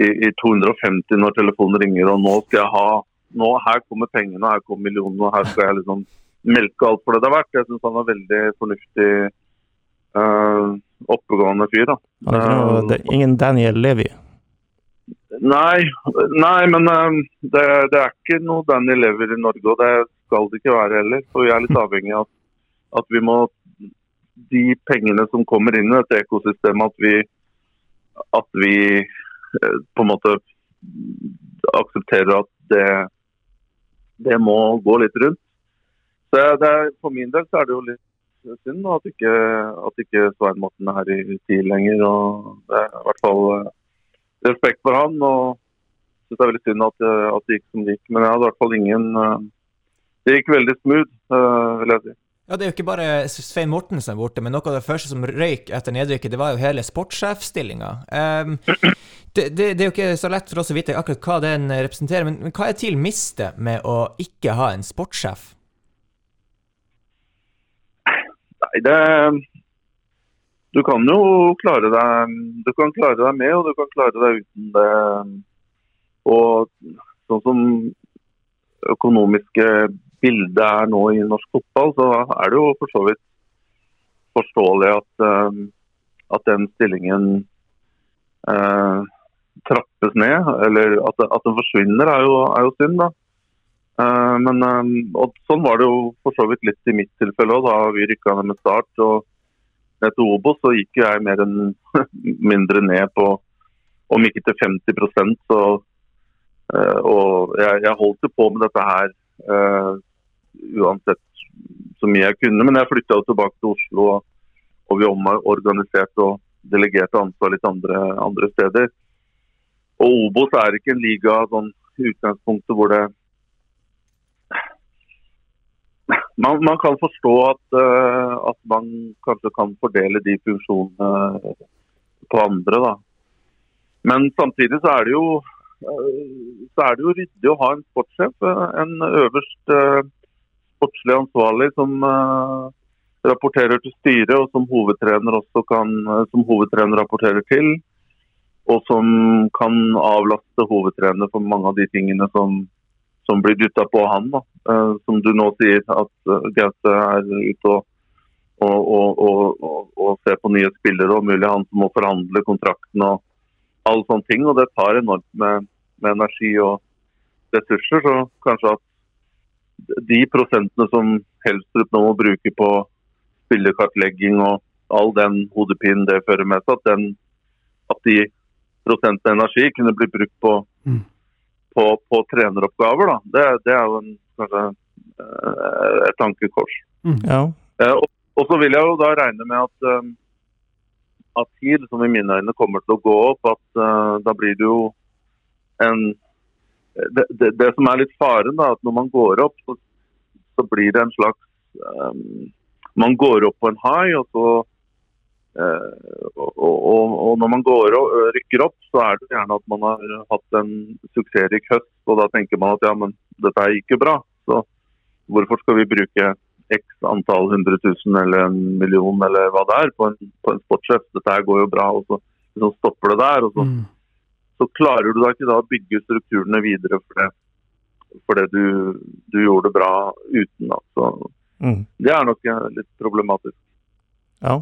i, i 250 når telefonen ringer, og nå skal jeg ha nå Her kommer pengene, her kommer millionene, og her skal jeg liksom melke alt for det det er verdt. Jeg syns han er veldig fornuftig, eh, oppegående fyr. da. Han er noe, Eh, det er ingen Daniel Levy. Nei, nei men det, det er ikke noe Danny lever i Norge, og det skal det ikke være heller. For vi er litt <laughs> avhengig av at vi må De pengene som kommer inn i dette ekosystemet, at vi, at vi eh, på en måte aksepterer at det, det må gå litt rundt. Er, For min del så er det jo litt synd at ikke, at ikke Svein Morten er i TIL lenger. og Det er i hvert fall eh, respekt for han. og synes det er veldig synd at, det- at det gikk som det gikk. Men jeg hadde i hvert fall ingen eh, Det gikk veldig smooth, eh, vil jeg si. Ja, Det er jo ikke bare Svein Morten som er borte, men noe av det første som røyk etter nedrykket, det var jo hele sportssjefstillinga. Um, det, det, det er jo ikke så lett for oss å vite akkurat hva den representerer, men, men hva er TIL mister med å ikke ha en sportssjef? Nei, det Du kan jo klare deg Du kan klare deg med, og du kan klare deg uten det. Og sånn som økonomiske bildet er nå i norsk fotball, så er det jo for så vidt forståelig at, eh, at den stillingen eh, trappes ned. Eller at, at den forsvinner, er jo, er jo synd, da. Eh, men eh, og Sånn var det jo for så vidt litt i mitt tilfelle òg, da vi rykka ned med start. og ned Obos, så gikk jeg mer enn <laughs> mindre ned på om ikke til 50 så eh, Og jeg, jeg holdt jo på med dette her uansett så mye jeg kunne. Men jeg flytta tilbake til Oslo, og, vi omorganiserte og delegerte ansvar litt andre, andre steder. Og Obos er ikke en liga sånn utgangspunktet hvor det man, man kan forstå at, uh, at man kanskje kan fordele de funksjonene på andre, da. Men samtidig så er det jo uh, så er det jo ryddig å ha en sportssjef, eh, en øverst eh, sportslig ansvarlig som eh, rapporterer til styret, og som hovedtrener også kan, eh, som hovedtrener rapporterer til. Og som kan avlaste hovedtrener for mange av de tingene som, som blir dytta på han. Da. Eh, som du nå sier, at Gaute er ute og, og, og, og ser på nye spillere, og mulig han som må forhandle kontrakten og alle sånne ting. Og det tar enormt med, med energi og ressurser. Så kanskje at de prosentene som Helstrup nå må bruke på spillerkartlegging og all den hodepinen det fører med seg, at, den, at de prosentene energi kunne bli brukt på, Mm. på, på treneroppgaver. Da. Det, det er jo en, kanskje eh, et tankekors. Ja. Eh, og, og så vil jeg jo da regne med at eh, at TIL, som i mine øyne kommer til å gå opp, at uh, da blir det jo en det, det, det som er litt faren, da, at når man går opp, så, så blir det en slags um, Man går opp på en high, og så Uh, og, og, og når man går og rykker opp, så er det gjerne at man har hatt en suksessrik høst. Og da tenker man at ja, men dette er gikk jo bra. Så hvorfor skal vi bruke x antall hundre tusen eller en million eller hva det er på en, på en sportssjef? Dette går jo bra. Og så, så stopper det der. og så Mm. Så klarer du da ikke da å bygge strukturene videre for det, fordi du, du gjorde bra uten. Da. Så Mm. det er nok eh, litt problematisk. Ja.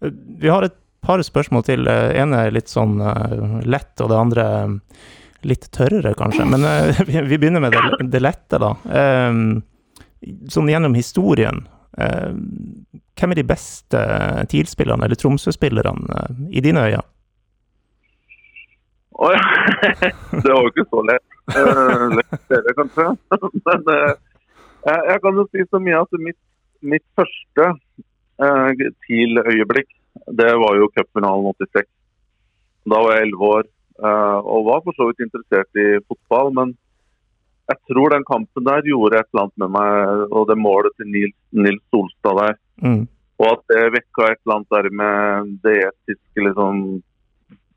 Eh, Vi har et par spørsmål til. Det ene er litt sånn eh, lett, og det andre eh, litt tørrere, kanskje. Men uh, <laughs> vi vi begynner med det, det lette, da. Eh, Sånn gjennom historien. Uh, Hvem er de beste TIL-spillerne, eller Tromsø-spillerne, eh, i dine øyne? Oi, <laughs> det var jo ikke så lett. Eh, dere, kanskje. <laughs> Men eh, jeg, kan jo si så mye at mitt, mitt første eh, TIL-øyeblikk, det var jo cupfinalen 86. Da var jeg 11 år og var for så vidt interessert i fotball. Men jeg tror den kampen der gjorde et eller annet med meg, og det målet til Nils, Nils Solstad der. Mm. Og at det vekka et eller annet der med det etiske liksom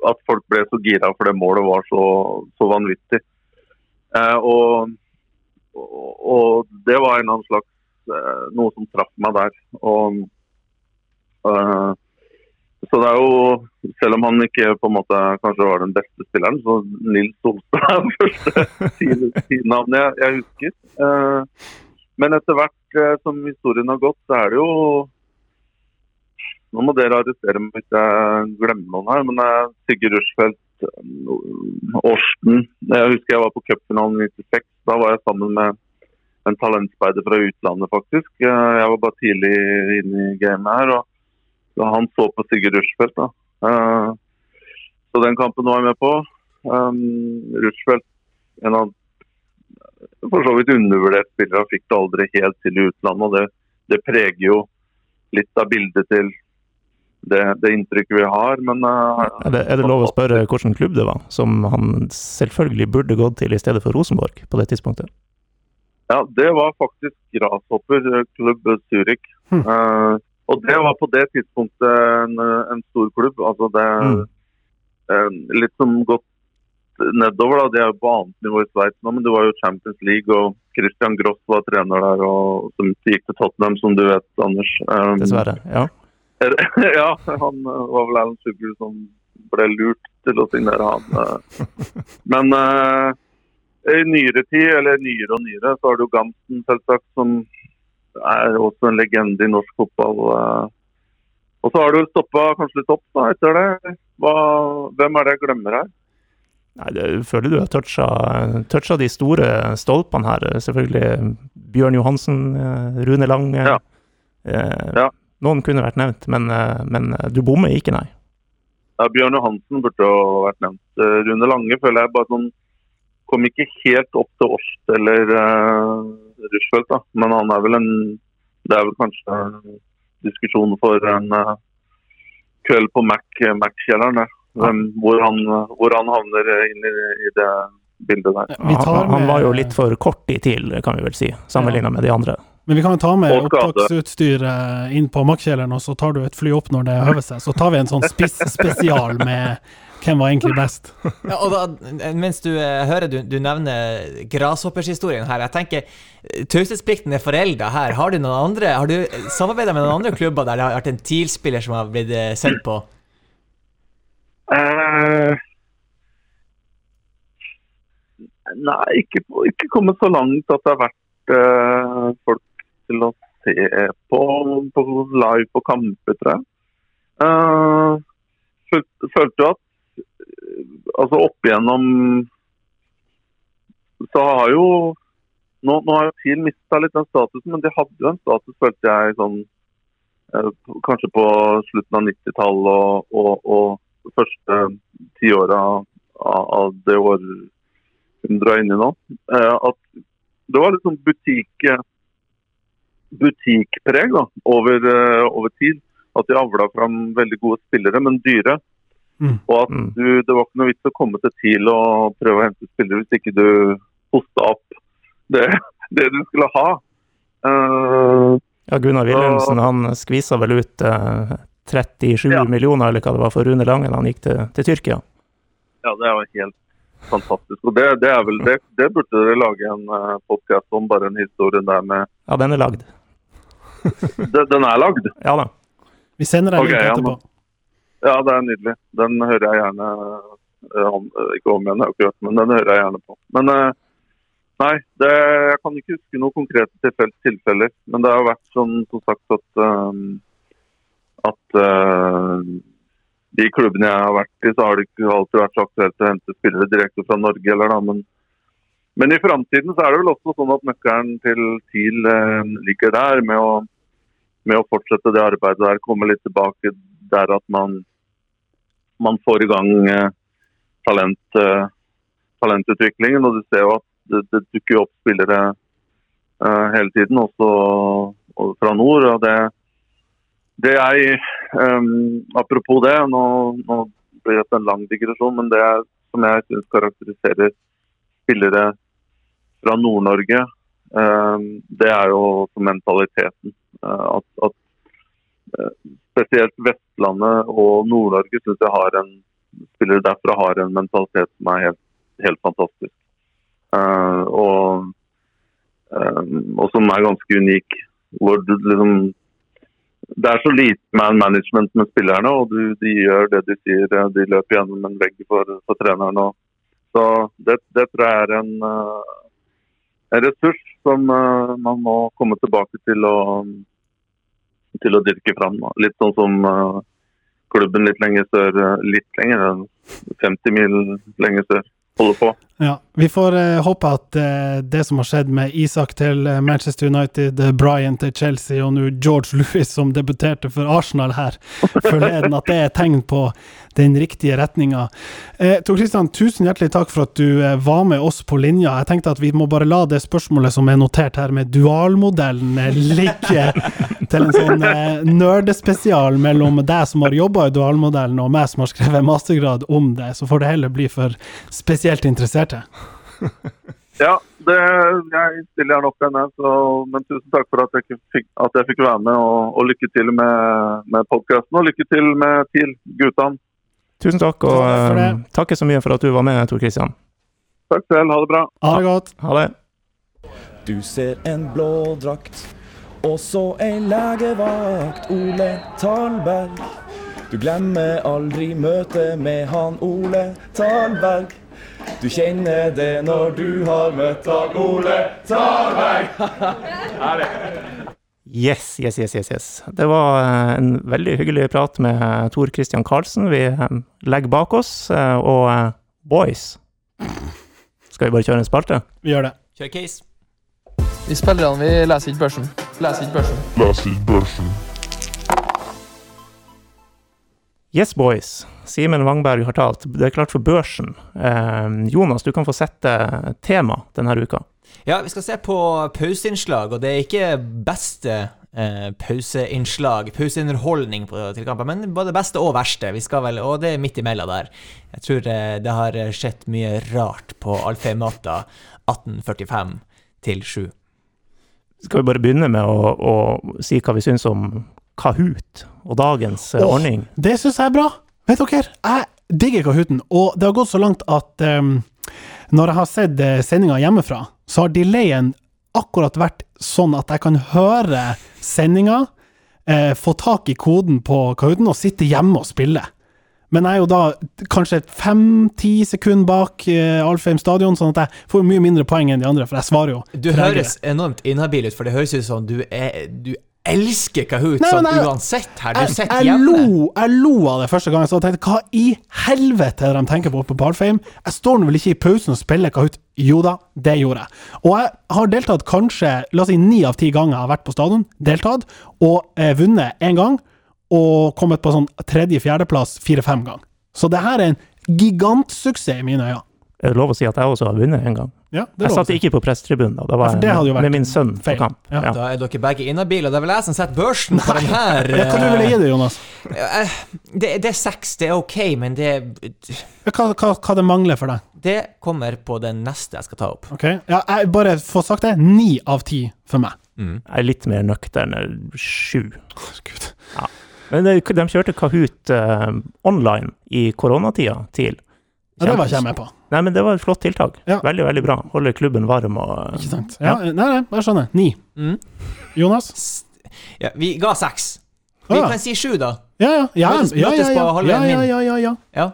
At folk ble så gira for det målet var så, så vanvittig. Eh, og og, det var en annen slags eh, noe som traff meg der. Og, eh, så det er jo, selv om han ikke på en måte kanskje var den beste spilleren, så Nils Solstad er det første tidnavnet jeg, jeg husker. Eh, men etter hvert eh, som historien har gått, så er det jo Nå må dere arrestere meg hvis jeg glemmer noen her, men eh, Sigurd Rushfeldt, Årsten Jeg husker jeg var på cupfinalen i 96. Da var jeg sammen med en talentspeider fra utlandet, faktisk. Eh, Jeg var bare tidlig inne i gamet her. og Han så på Sigurd Rushfeldt. da. Eh, Så den kampen var jeg med på. Um, Rushfeldt, en av for så vidt undervurdert spillere, fikk det aldri helt til i utlandet. og det, det preger jo litt av bildet til det, det inntrykket vi har. Men uh, Er det, er det lov å spørre hvilken klubb det var, som han selvfølgelig burde gått til i stedet for Rosenborg på det tidspunktet? Ja, det var faktisk Grasshopper eh, klubb Zurich. Hm. Uh, og det var på det tidspunktet en, en stor klubb. Altså det Mm. uh, Litt som gått nedover, da. De er jo på annet nivå i Sveits nå, men det var jo Champions League, og Christian Gross var trener der, og som gikk til Tottenham, som du vet, Anders. Um, Dessverre. Ja. <laughs> ja, han eh, var vel Alan Sugar som ble lurt til å signere han. eh. <laughs> Men uh, i nyere tid, eller nyere og nyere, så har du Gansen selvsagt, som er også en legende i norsk fotball. Og så har du stoppa kanskje litt opp da, etter det. Hva, hvem er det jeg glemmer her? Nei, det, føler du har toucha, toucha de store stolpene her. Selvfølgelig Bjørn Johansen, Rune Lange. Ja. Eh, Ja. Noen kunne vært nevnt, men, eh, men du bommer ikke, nei. Ja, Bjørn Johansen burde jo vært nevnt. Eh, Rune Lange føler jeg bare sånn Kom ikke helt opp til Årst eller uh, Rushfeldt, da. Men han er vel en Det er vel kanskje en diskusjon for en uh, kveld på Mac- Mac-kjelleren. Hvem- hvor, han, hvor han havner inn i, i det bildet der. Ja, Han, han var jo litt for kort i TIL, kan vi vel si, sammenligna med de andre. Men vi kan jo ta med opptaksutstyret inn på Makkjelleren, og så tar du et fly opp når det høver seg. Så tar vi en sånn spissspesial <laughs> med hvem var egentlig best. Ja, og da, mens du eh, hører du, du nevner grashoppershistorien her, jeg tenker eh, taushetsplikten er forelda her. Har du noen andre Har du samarbeida med noen andre klubber der det har vært en TIL-spiller som har blitt eh, sendt på? Uh, nei, ikke, ikke kommet så langt at det har vært folk til å se på, på live på kamper, tror jeg. Uh, følte jo at eh, altså opp igjennom så har jo nå, nå har jo TIL mista litt den statusen, men de hadde jo en status, følte jeg, sånn eh, kanskje på slutten av 90-tallet og, og, og første tiåra av, av det århundret hun er inne i nå. Eh, at det var litt sånn butikk, butikkpreg da, over, eh, over tid. At de avla fram veldig gode spillere, men dyre. Mm. Og at Mm. du, det var ikke noe vits å komme til TIL og prøve å hente spillere hvis ikke du hosta opp det, <laughs> det du skulle ha. Uh, Ja, Gunnar Wilhelmsen han skvisa vel ut uh, 37 Ja. millioner, eller hva det var, for Rune Lange da han gikk til, til Tyrkia. Ja, det er jo helt fantastisk. Og det, det er vel det, det burde dere lage en uh, podkast om, bare en historie der med Ja, den er lagd. <laughs> Den, er lagd? Ja da. Vi sender deg okay, link ja, etterpå. Ja, det er nydelig. Den hører jeg gjerne eh, eh, Ikke om igjen, hørt, men den hører jeg gjerne på. Men eh, nei, det, jeg kan ikke huske noen konkrete tilfell, tilfeller. Men det har vært sånn som sagt at at de klubbene jeg har vært i, så har det ikke alltid vært så aktuelt å hente spillere direkte fra Norge. eller da, men men i framtiden så er det vel også sånn at nøkkelen til TIL eh, ligger der, med å, med å fortsette det arbeidet der. Komme litt tilbake der at man, man får i gang eh, talent, eh, talentutviklingen. Og du ser jo at det, det dukker opp spillere eh, hele tiden, også og fra nord. og det det jeg um, Apropos det, nå, nå blir det en lang digresjon, men det som jeg syns karakteriserer spillere fra Nord-Norge, det er jo mentaliteten. Eh, at, at eh, spesielt Vestlandet og Nord-Norge syns jeg har en spillere derfra har en mentalitet som er helt, helt fantastisk. Eh, og og som er ganske unik. Hvor du liksom Det er så lite man management med spillerne, og du, de gjør det de sier. De løper gjennom en vegg for, for treneren. Og, så det, det tror jeg er eh, en ressurs som eh, man må komme tilbake til å, til å dyrke fram. Litt sånn som eh, klubben litt lenger sør, eh, litt lenger, 50 mil lenger sør, holder på. Ja, Vi får eh, håpe at eh, det som har skjedd med Isak til eh, Manchester United, eh, Brian til Chelsea og nå George <laughs> Lewis som debuterte for Arsenal her forleden, at det er tegn på den riktige retninga. Eh, Tor Kristian, tusen hjertelig takk for at du eh, var med oss på linja. Jeg tenkte at vi må bare la det spørsmålet som er notert her med dualmodellen ligge <laughs> til en sånn nerdespesial mellom deg som har jobba i dualmodellen og meg som har skrevet mastergrad om det. Så får det heller bli for spesielt interesserte. <laughs> Ja, det, jeg stiller gjerne opp igjen, jeg. Men tusen takk for at jeg fikk, at jeg fikk være med, og, og lykke til med, med podkasten. Og lykke til med TIL, guttene. Tusen takk, og Takk eh, takker så mye for at du var med, Tor Kristian. Takk selv, ha det bra. Ha det godt. Ha det. Du ser en blå drakt, og så ei legevakt, Ole Talberg. Du glemmer aldri møtet med han Ole Talberg. Du kjenner det når du har møtt Dag Ole Talberg. Yes, yes, yes, yes, yes. Det var eh, en veldig hyggelig prat med eh, Tor Christian Karlsen. Vi eh, legger bak oss, og boys Skal vi bare kjøre en spalte? Vi gjør det. Kjør case. Vi spillerne vi leser ikke børsen. leser ikke børsen. Leser ikke børsen. Yes, boys. Simen Wangberg har talt. Det er klart for børsen. Eh, Jonas, du kan få sette tema denne uka. Ja, vi skal se på pauseinnslag, og det er ikke beste eh, pauseinnslag, pauseunderholdning på til kampen, men både beste og verste. Vi skal vel, og det er midt imellom der. Jeg tror eh, det har skjedd mye rart på Alfheim-matta 1845 til 7. Skal vi bare begynne med å, å si hva vi syns om Kahoot og dagens eh, Åh. ordning? Det syns jeg er bra. Vet dere, jeg digger Kahooten, og det har gått så langt at um, når jeg har sett uh, sendinga hjemmefra, så har delayen akkurat vært sånn at jeg kan høre sendinga, eh, få tak i koden på Kahooten og sitte hjemme og spille. Men jeg er jo da kanskje fem-ti sekunder bak uh, Alfheim stadion, sånn at jeg får mye mindre poeng enn de andre, for jeg svarer jo. Du høres enormt inhabil ut, for det høres ut som du, er, du elsker Kahoot Nei, sånn jeg- uansett her. Du jeg, sitter hjemme. lo, jeg lo av det første gangen, så jeg tenkte hva i helvete er det de tenker på på Parfame? Jeg står nå vel ikke i pausen og spiller Kahoot? Jo da, det gjorde jeg. Og jeg har deltatt kanskje la oss si ni av ti ganger jeg har vært på stadion, deltatt, og eh, vunnet én gang, og kommet på sånn tredje-fjerdeplass fire-fem ganger. Så det her er en gigantsuksess i mine øyne. Er det lov å si at jeg også har vunnet en gang? Ja, det Jeg satt ikke på pressetribunen, da. Da Ja, var jo jeg med min sønn på kamp. Ja. Ja. Da er dere begge inhabile, og det er vel jeg som setter børsen på den her. Ja, Hva du ville gi det, Jonas? Eh, Det, det er seks, det er ok, men det, Hva, hva, hva det mangler for deg? det kommer på den neste jeg skal ta opp. Ok? Ja, jeg bare få sagt det. Ni av ti for meg. Jeg er litt mer nøktern. eh, Sju. Gud. Men de, de kjørte Kahoot uh, online i koronatida til. Ja, det var ikke jeg med på. Nei, men det var et flott tiltak. Ja. Veldig, veldig bra. Holder klubben varm og Ikke sant? Ja, Nei, nei, jeg skjønner. Ni. Mm. Jonas? Ja, vi ga seks. Vi Ah. kan si sju, da. Ja, ja. Ja, Møtes- ja, ja, møtes på ja, halvveien ja, ja, min. ja, ja, ja. Ja.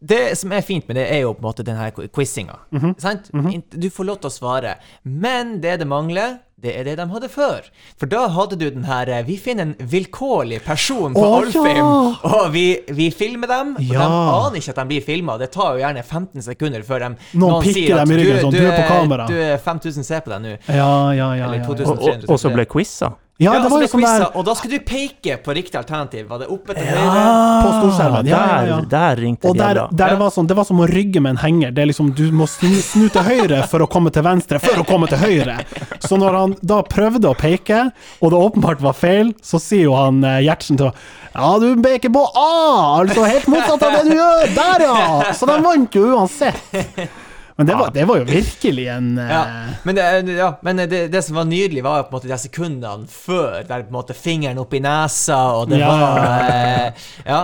Det som er fint med det, er jo på en måte den her quizinga. Mhm. Sant? Du får lov til å svare. Men det det mangler, det er det de hadde før. For da hadde du den her eh, Vi finner en vilkårlig person på Alfheim, ja! og vi, vi filmer dem. Og Ja. de aner ikke at de blir filma. Det tar jo gjerne 15 sekunder før de Noen noen dem i ryggen sånn, «Du er på kamera». Du er 5000 ser på deg nå. Ja, ja, ja, ja, ja. 2000. Og, og, og så ble quiza. Ja, Ja, det var jo så sånn der Og da skulle du peke på riktig alternativ. Var det oppe til høyre? På storskjermen. Ja, ja, ja. Der, der ringte Og der, bjella. der det, Ja. var sånn, det var som å rygge med en henger. Det er liksom, Du må snu, snu til høyre for å komme til venstre, for å komme til høyre. Så når han da prøvde å peke, og det åpenbart var feil, så sier jo han eh, Gjertsen til Ja, du peker på A! Altså helt motsatt av det du gjør! Der, ja! Så de vant jo uansett. Men det var, det var jo virkelig en <laughs> eh, Ja, men, det, ja, men det, det som var nydelig, var jo på en måte de sekundene før, der på en måte fingeren opp i nesa, og det Ja. var eh, Ja,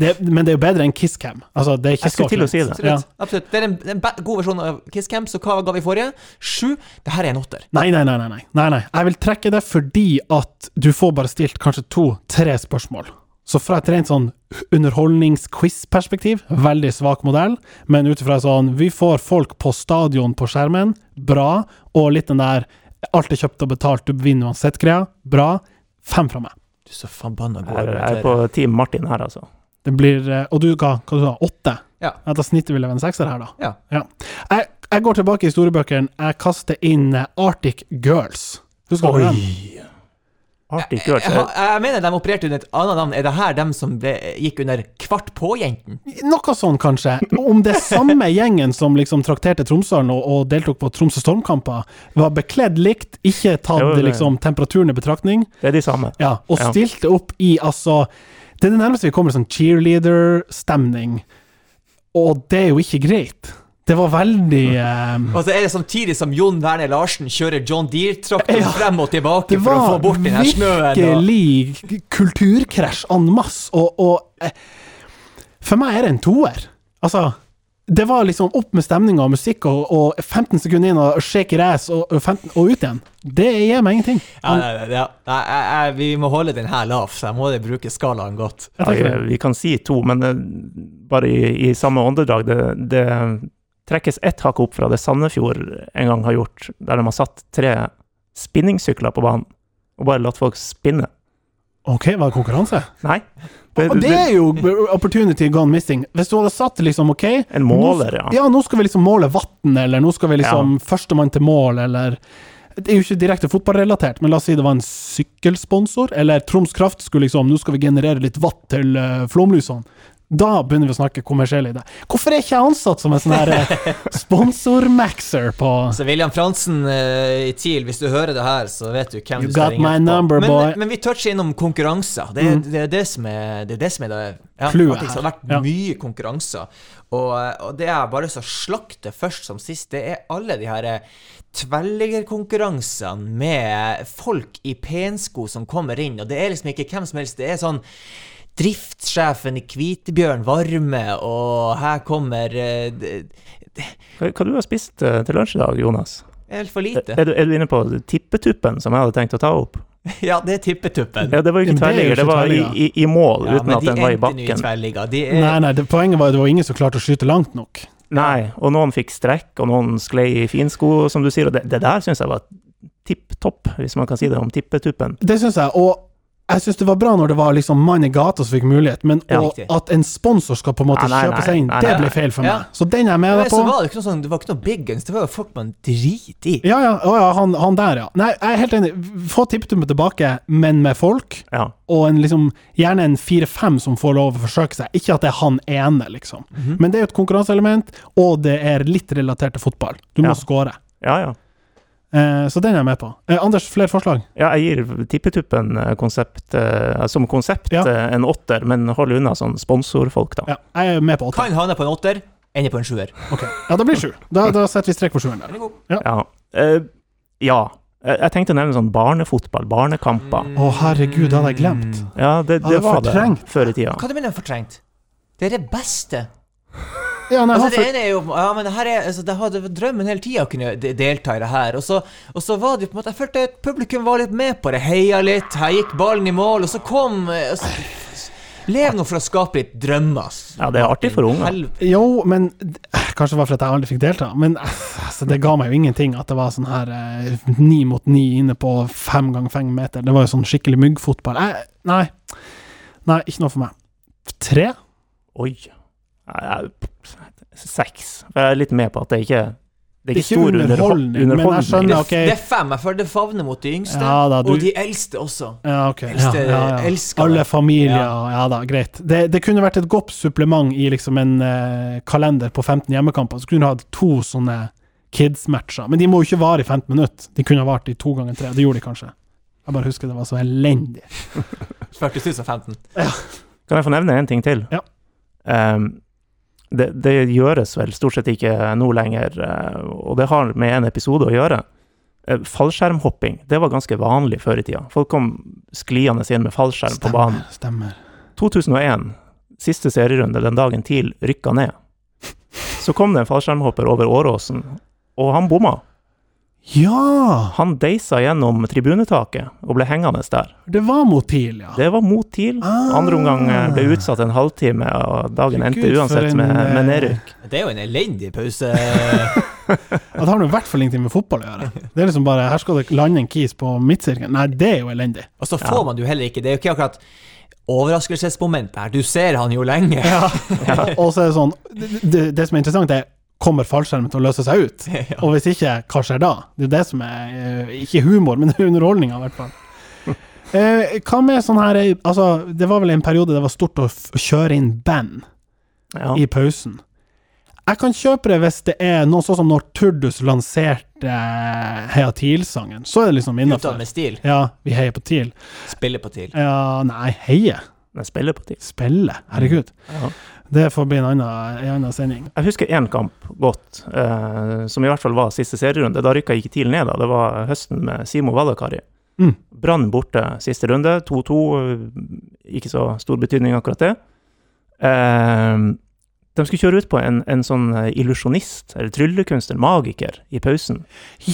det, Men det er jo bedre enn Kisscam. Altså, det er ikke Jeg skulle til å si det. det. Ja. absolutt. absolutt. Det er en, en god versjon av Kisscam, så hva ga vi forrige? Sju. Det her er en åtter. Nei, nei, nei, nei, nei, nei. Jeg vil trekke det fordi at du får bare stilt kanskje to-tre spørsmål. Så fra et rent sånn underholdnings-quiz-perspektiv, veldig svak modell, men ut ifra sånn Vi får folk på stadion på skjermen, bra, og litt den der alt er kjøpt og betalt, du vinner uansett-greia, bra. Fem fra meg. Du er så forbanna god Jeg er- jeg er på Team Martin her, altså. Det blir eh, Og du hva, hva du sa, åtte? Ja. Da snittet vil jeg være en sekser her, da. Ja. Jeg, jeg går tilbake i historiebøkene. Jeg kaster inn eh, Arctic Girls. Husker du den? Arctic Girls. Jeg, jeg, jeg mener de opererte under et annet navn. Er det her dem som ble, gikk under Kvart på-jenten? Noe sånn, kanskje. Om det samme gjengen som liksom trakterte Tromsøren og, og deltok på Tromsø Stormkamper, var bekledd likt, ikke tatt Jo, liksom temperaturen i betraktning, Det er de samme. ja, og Ja. stilte opp i altså Det er det nærmeste vi kommer sånn cheerleader-stemning, og det er jo ikke greit. Det var veldig um... Og så er det samtidig som Jon Werner Larsen kjører John Deere-traktor Ja. frem og tilbake for å få bort den her snøen. var virkelig kulturkrasj en masse, og, og eh, For meg er det en toer. Altså, det var liksom opp med stemninga og musikk, og, og 15 sekunder inn og shake ass, og, og, 15, og ut igjen. Det gir meg ingenting. Ja, nei, ja. nei, jeg, jeg, vi må holde den her lav, så jeg må bruke skalaen godt. Ja, vi kan si to, men eh, bare i, i samme åndedrag. Det, det trekkes ett hakk opp fra det Sandefjord en gang har gjort, der de har satt tre spinningsykler på banen og bare latt folk spinne. OK, var det konkurranse? Nei. Og det er jo opportunity gone missing. Hvis du hadde satt liksom OK En måler, ja. Ja, nå skal vi liksom måle vann, eller nå skal vi liksom førstemann til mål, eller Det er jo ikke direkte fotballrelatert, men la oss si det var en sykkelsponsor, eller Troms Kraft skulle liksom Nå skal vi generere litt vatt til uh, flomlysene. Da begynner vi å snakke kommersiell idé. Hvorfor er ikke jeg ansatt som en sånn her <laughs> sponsormaxer på Så William Fransen uh, i TIL, hvis du hører det her, så vet du hvem You du skal got ringe number, men, boy. Men vi toucher innom konkurranser. Det, Mm. det er det som er det, er det, som er det ja, Clouet her. det har vært. Ja. mye konkurranser. Og, og det er bare så slakte først som sist. Det er alle de her eh, tverrliggerkonkurransene med folk i pensko som kommer inn, og det er liksom ikke hvem som helst. Det er sånn Driftssjefen i Kvitebjørn Varme, og her kommer eh, Hva, hva du har spist eh, til lunsj i dag, Jonas? Helt for lite. Er du, er du inne på tippetuppen, som jeg hadde tenkt å ta opp? <laughs> Ja, det er tippetuppen. Ja, det var jo ikke det er tverrligger, det var i, i, i mål, Ja, uten at de den var i endte nå i bakken. De er, Nei, nei, det, poenget var at det var ingen som klarte å skyte langt nok. Nei, og noen fikk strekk, og noen sklei i finsko, som du sier, og det, det der syns jeg var tipp topp, hvis man kan si det om tippetuppen. Det syns jeg, og jeg syns det var bra når det var liksom mann i gata som fikk mulighet, men Ja, at en sponsor skal på en måte Ja, nei, kjøpe seg inn, nei, det ble feil for Ja. meg. Så den er jeg med deg så på. var det ikke noe sånn, det var ikke noe big guns, det var jo folk man driter i. Ja, ja, å, ja han, han der, ja. Nei, jeg er helt enig. Få tipptummet tilbake, men med folk. Ja. Og en liksom, gjerne en fire-fem som får lov å forsøke seg. Ikke at det er han ene, liksom. Mhm. Men det er jo et konkurranseelement, og det er litt relatert til fotball. Du må Ja. score. Ja, ja. Eh, så den er jeg med på. Eh, Anders, flere forslag? Ja, jeg gir tippetuppen eh, konsept, eh, som konsept Ja. en åtter, men hold unna sånn sponsorfolk, da. Ja, jeg er med på åtter. Kan havne på en åtter, ender på en sjuer. Ok. Ja, da blir det sju. Da, da setter vi strek på sjueren der. Er. Ja. Eh, ja. Jeg tenkte å nevne sånn barnefotball, barnekamper. Å, herregud, det hadde jeg glemt. Ja, det, Ja, det det var det fortrengt. før i tida. Hva du med fortrengt? Det er det beste. Ja, nei, Altså, det ene er jo Ja, men her er altså, Det hadde vært drømmen hele tida å kunne de- delta i det her. Og så, og så var det jo på en måte Jeg følte at publikum var litt med på det. Heia litt. Her gikk ballen i mål, og så kom eh, og Lev nå for å skape litt drømmer. ass. Ja, det er artig for unger. Helv- Jo, men Kanskje det var fordi jeg aldri fikk delta, men altså, det ga meg jo ingenting at det var sånn her eh, ni mot ni inne på fem ganger fem meter. Det var jo sånn skikkelig myggfotball. Jeg, nei. Nei, ikke noe for meg. Tre? Oi. Seks. For jeg er litt med på at det ikke Det er Det ikke er ikke stor underholdning, underholdning, men skjønner, Det, ok. det er fem. Jeg føler det favner mot de yngste, Ja da, du- og de eldste også. Ja, ok. Eldste ja, ja. elsker Alle familier, Ja. ja. da, greit. Det, det kunne vært et godt supplement i liksom en uh, kalender på 15 hjemmekamper. Så kunne du hatt to sånne kids-matcher. Men de må jo ikke vare i 15 minutter. De kunne ha vart i to ganger tre. Det gjorde de kanskje. Jeg bare husker det var så elendig. 40 015. Kan jeg få nevne en ting til? Ja. Ehm, Det, det gjøres vel stort sett ikke nå lenger, eh, og det har med en episode å gjøre. Eh, Fallskjermhopping, det var ganske vanlig før i tida. Folk kom skliende inn med fallskjerm på banen. Stemmer. 2001, siste serierunde, den dagen TIL rykka ned. Så kom det en fallskjermhopper over Åråsen, og han bomma. Ja! Han deisa gjennom tribunetaket og ble hengende der. Det var mot TIL, ja. Det var mot TIL. Ah. Andre omgang eh, ble utsatt en halvtime, og dagen endte Gud, for uansett en, med, eh, med nedrykk. Det er jo en elendig pause. <laughs> Det har i hvert fall ingenting med fotball å gjøre. Det er liksom bare Her skal det lande en kis på midtsirkelen. Nei, det er jo elendig. Og så får man det jo heller ikke Det er jo ikke akkurat overraskelsesmoment her. Du ser han jo lenge. <laughs> Og så er det sånn det, det, det som er interessant, er Kommer fallskjermen til å løse seg ut? <laughs> Ja. Og hvis ikke, hva skjer da? Det er det som er eh, Ikke humor, men <laughs> underholdninga, i hvert fall. <laughs> Eh, hva med sånn her eh, Altså, det var vel en periode det var stort å kjøre inn band Ja. i pausen. Jeg kan kjøpe det hvis det er noe sånn som når Turdus lanserte eh, Heia TIL-sangen. Så er det liksom innafor. med stil. Ja, vi heier på TIL. Spiller på TIL. Ja, nei, heie. Den spiller på TIL. Spille. Herregud. Ja. Det får bli en annen, en annen sending. Jeg husker én kamp godt, eh, som i hvert fall var siste serierunde. Da rykka ikke TIL ned, da. Det var høsten med Simo Valakari. Mm. Brann borte siste runde, 2-2. eh, Ikke så stor betydning akkurat det. Eh, de skulle kjøre ut på en, en sånn eh, illusjonist, eller tryllekunstner, magiker, i pausen.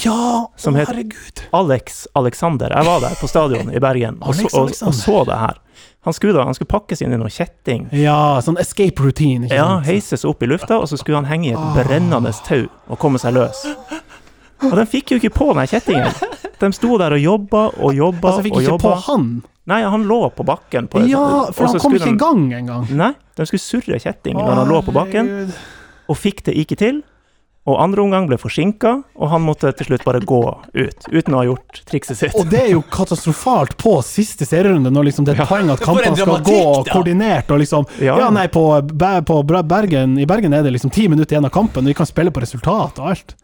Ja! Som å, het- herregud! Alex Alexander. Jeg var der på stadion i Bergen og, så, og, og så det her. Han skulle da, han skulle pakkes inn i noe kjetting. Ja, sånn escape routine, Ja, heises opp i lufta, og så skulle han henge i et Ah. brennende tau og komme seg løs. Og de fikk jo ikke på den kjettingen. De sto der og jobba og jobba Altså, fikk og ikke på jobba. han. Nei, han lå på bakken. På Ja, for han kom ikke i gang engang. Nei, de skulle surre kjetting når han lå på bakken, og fikk det ikke til. Og andre omgang ble forsinka, og han måtte til slutt bare gå ut, uten å ha gjort trikset sitt. Og det er jo katastrofalt på siste serierunde, når liksom det er et poeng at kampene skal gå da! koordinert og liksom Ja. Ja, nei, på, på Bergen, i Bergen er det liksom ti minutter igjen av kampen, og vi kan spille på resultat og alt.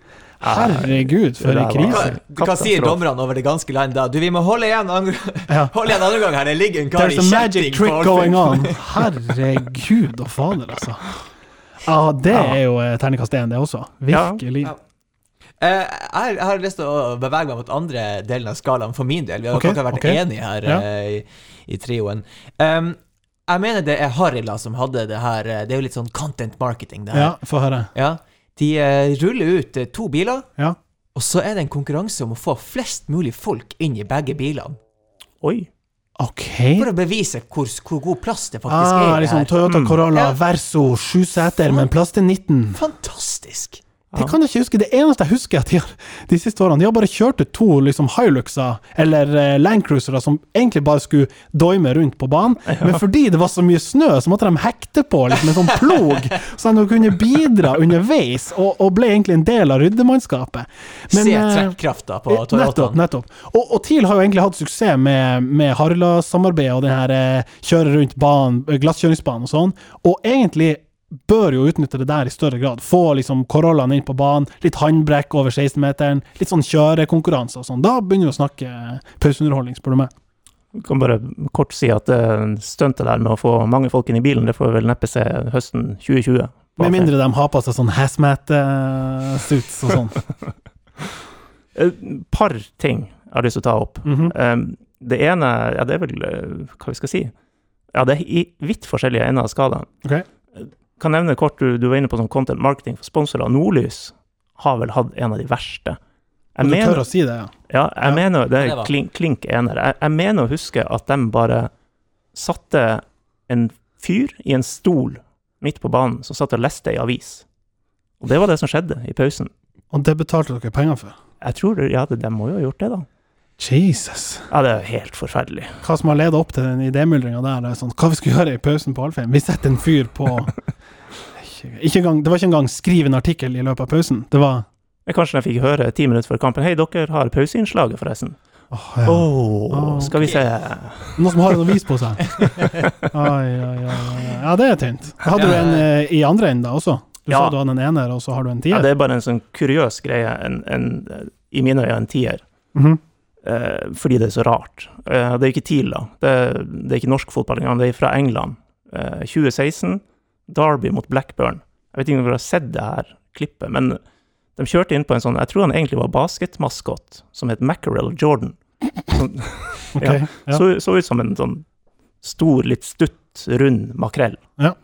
Herregud, for en krise. Hva, hva sier dommerne over det ganske land da. Du, vi må holde igjen andre, <laughs> holde igjen andre gang her. Det ligger en kar i There's a magic kjetting trick på going on. <laughs> Herregud og fader, altså. Ja, det er jo eh, terningkast én, det også. Virkelig. Ja. Eh, jeg, har lyst til å bevege meg mot andre delen av skalaen for min del. Vi har okay, vært okay. enige her Ja. uh, i, i trioen. Um, jeg mener det er Harila som hadde det her Det er jo litt sånn content marketing, det her. Ja, få høre. Ja. De eh, ruller ut eh, to biler, Ja. og så er det en konkurranse om å få flest mulig folk inn i begge bilene. Oi. OK. For å bevise hvor, hvor god plass det faktisk Ah, er liksom her. Toyota Mm. Corolla mm. Verso, sju seter, men plass til 19. Fantastisk! Det kan jeg ikke huske. Det eneste jeg husker, er at de, har, de siste årene De har bare kjørt ut to liksom Hiluxer, eller eh, Landcruisere, som egentlig bare skulle doime rundt på banen. <laughs> Men fordi det var så mye snø, så måtte de hekte på liksom, en sånn plog, <laughs> så de kunne bidra underveis, og, og ble egentlig en del av ryddemannskapet. Men, Se eh, trekkrafta på Toyotaen. Nettopp, nettopp. Og, og TIL har jo egentlig hatt suksess med, med Harla-samarbeidet og den her eh, kjøre rundt banen, eh, glasskjøringsbanen og sånn, og egentlig bør jo utnytte det der i større grad. Få liksom Corollaen inn på banen, litt håndbrekk over 16-meteren, litt sånn kjørekonkurranse og sånn. Da begynner vi å snakke eh, pauseunderholdning, spør du meg. Jeg kan bare kort si at det stuntet der med å få mange folk inn i bilen, det får vi vel neppe se høsten 2020. Med mindre de har på seg sånn hazmat-suits og sånn. <laughs> Et par ting jeg har lyst til å ta opp. Mm -hmm. det ene, ja, det er vel eh, hva vi skal si Ja, det er i vidt forskjellige ender av skalaen. Ok. Kan nevne kort, du, du var inne på sånn content marketing for sponsorer. Nordlys har vel hatt en av de verste. Jeg du mener, tør å si det, ja. ja, jeg Ja. mener det er klink, klink ener. Jeg, jeg mener å huske at de bare satte en fyr i en stol midt på banen som satt og leste ei avis. Og det var det som skjedde i pausen. Og det betalte dere penger for. Jeg tror det- ja, de må jo ha gjort det, da. Jesus. Ja, det er helt forferdelig. hva som har ledet opp til den idémyldringa der. Det er sånn, hva vi skal gjøre i pausen på Alfheim? Vi setter en fyr på <laughs> ikke, ikke Det var ikke engang skrive en artikkel i løpet av pausen. Det var Men Kanskje jeg fikk høre ti minutter før kampen Hei, dere har pauseinnslaget, forresten. åh, ja. oh, oh, skal vi se Noen som har en avis på seg. <laughs> Ai, ai, ai. Ja, det er tynt. Hadde du en eh, i andre enden da også? Du Ja. sa du hadde en ener, og så har du en ja. Det er bare en sånn kuriøs greie. En, en, I mine øyne en tier. Mhm. Eh, fordi det er så rart. Eh, det er ikke TIL, da. Det, det er ikke norsk fotball engang. Det er fra England. Eh, 2016. Derby mot Blackburn. Jeg vet ikke om dere har sett det her klippet, men de kjørte inn på en sånn Jeg tror han egentlig var basketmaskot, som het Mackerel Jordan. Som, <laughs> okay, Ja. ja. Så, så ut som en sånn stor, litt stutt, rund makrell. Ja.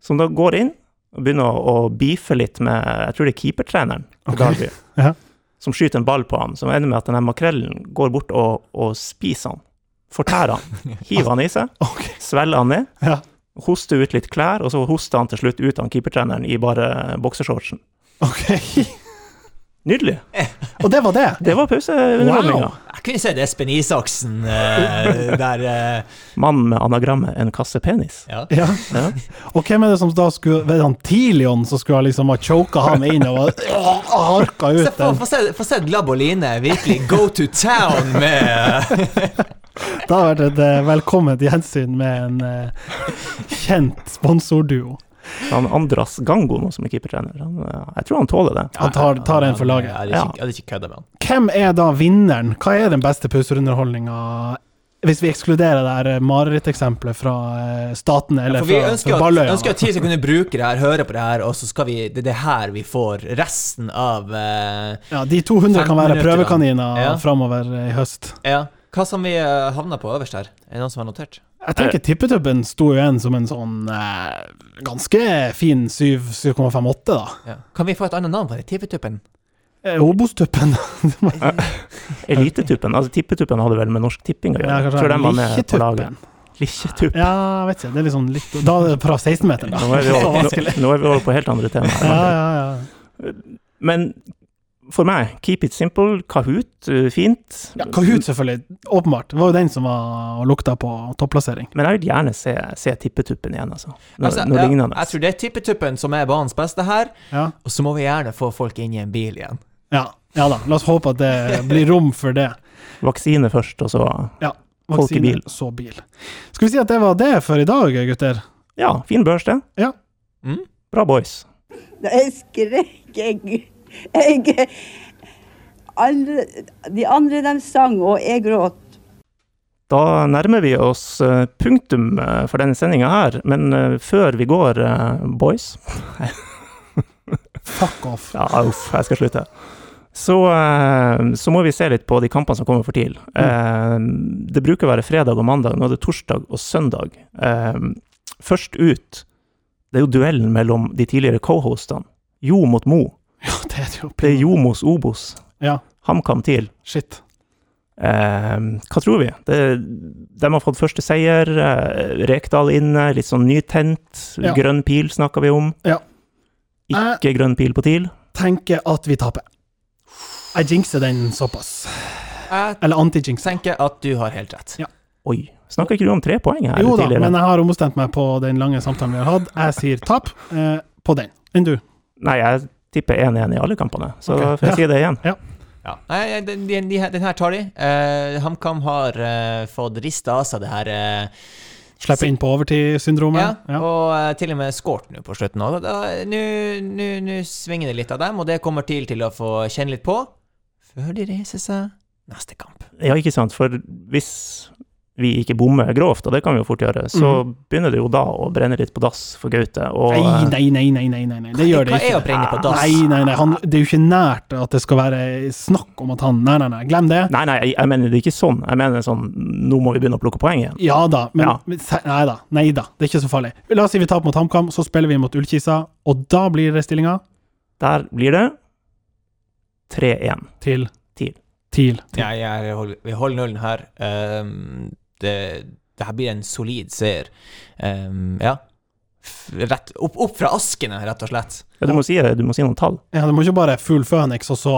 Som da går inn og begynner å, å beefe litt med Jeg tror det er keepertreneren på okay. Derby. <laughs> ja. Som skyter en ball på han, som ender med at denne makrellen går bort og, og spiser han. Fortærer han. <laughs> Hiver han i seg, Okay. svelger han ned, ja. hoster ut litt klær, og så hoste han til slutt ut han keepertreneren i bare boksershortsen. ok. <laughs> Nydelig. <laughs> Og det var det? Det var pauseunderholdninga. Wow. Jeg kunne sett Espen Isaksen uh, der uh... Mannen med anagrammet 'en kasse penis'. Ja. Ja. Ja. Og hvem er det som da skulle Var det han Tilion som skulle liksom ha choka ham inn og harka <laughs> ut den? få se, Glaboline Glab og Line virkelig go to town med <laughs> Da har vært et eh, velkomment gjensyn med en uh, kjent sponsorduo. Han Andras Gango nå som er keepertrener. Han, eh, jeg tror han tåler det. Han tar, tar en for laget. Jeg hadde ikke, ikke kødda med han. Hvem er da vinneren? Hva er den beste pauserunderholdninga? Hvis vi ekskluderer det her eh, mareritteksempelet fra staten statene, eller ja, vi fra, ønsker fra Balløya. Vi ønsker at TIL skal kunne bruke det her, høre på det her, og så skal vi Det er det her vi får resten av eh, Ja, de 200 kan være prøvekaniner Ja. framover i høst. Ja. Hva som vi uh, havna på øverst her? Er det noen som har notert? Jeg tenker Tippetuppen sto jo igjen som en sånn eh, ganske fin 7 7,58, da. Ja. Kan vi få et annet navn på det? Tippetuppen? Eh, Obos-tuppen. <laughs> Elitetuppen. Altså Tippetuppen hadde vel med Norsk Tipping å gjøre. Ja, tror de var med på laget. Likkjetuppen. Ja, jeg vet ikke. Det er liksom litt Da er det fra 16-meteren, da. Nå er vi over, <laughs> nå, nå er vi over på helt andre temaer. Ja, ja, ja. Men for meg, keep it simple. Kahoot, uh, fint. ja Kahoot, selvfølgelig. Åpenbart. Det var jo den som var og lukta på topplassering. Men jeg vil gjerne se, se Tippetuppen igjen, altså. Noe, Altså, noe ja, lignende. jeg tror det er Tippetuppen som er banens beste her, Ja. og så må vi gjerne få folk inn i en bil igjen. ja. Ja da. La oss håpe at det blir rom for det. Vaksine først, og så Folk i bil. så bil. Skal vi si at det var det for i dag, gutter? Ja, fin børs, det. Mm? Bra boys. Jeg skrek, jeg, jeg alle, De andre de sang, og jeg gråt. Da nærmer vi oss eh, punktum eh, for denne sendinga her, men eh, før vi går, boys <laughs> Fuck off. Ja, uff, jeg skal slutte. Så, så må vi se litt på de kampene som kommer for TIL. Mm. det bruker å være fredag og mandag, nå er det torsdag og søndag. Først ut, det er jo duellen mellom de tidligere co-hostene. Jo mot Mo. Ja, <laughs> det er det jo. Det er Jomos Obos. Ja, HamKam TIL. shit. Eh, hva tror vi? Det, de har fått første seier. Eh, Rekdal inne, litt sånn nytent. Ja. Grønn pil snakker vi om. Ja. Ikke grønn pil på TIL. Tenker at vi taper. Jeg jinxer den såpass. Jeg Eller anti-jinx. tenker at du har helt rett. Oi, snakker ikke du om tre poeng her Jo da, tidligere? men jeg har ombestemt meg på den lange samtalen vi har hatt. Jeg sier tap eh, på den. Enn du? Nei, jeg tipper 1-1 i alle kampene, så okay. får jeg Ja. si det igjen. Ja. Nei, den, den, den her tar de. Uh, HamKam har uh, fått rista av seg det her uh, Slippe inn på overtidssyndromet. ja, Ja. og uh, til og med skåret nå på slutten. Nå svinger det litt av dem, og det kommer TIL til å få kjenne litt på før de reiser seg neste kamp. Ja, ikke sant, for hvis vi ikke bommer grovt, og det kan vi jo fort gjøre, så begynner det jo da å brenne litt på dass for Gaute. Og. Nei, nei, nei, nei, nei, nei, det gjør det ikke. Hva er å brenne på dass? Nei, nei, nei, han, det er jo ikke nært at det skal være snakk om at han Nei, nei, nei, glem det. Nei, nei, jeg, jeg mener det er ikke sånn. Jeg mener sånn Nå må vi begynne å plukke poeng igjen. Ja da, men Ja. Nei da, nei da, det er ikke så farlig. La oss si vi taper mot HamKam, så spiller vi mot Ullkisa, og da blir det stillinga Der blir det 3-1. til TIL. TIL. Ja, jeg holder, vi holder nullen her. Um, det, det her blir en solid seier. Um, ja. Rett, opp, opp fra askene, rett og slett. Ja, du, må si, du må si noen tall. Ja, du må ikke bare full Phoenix, og så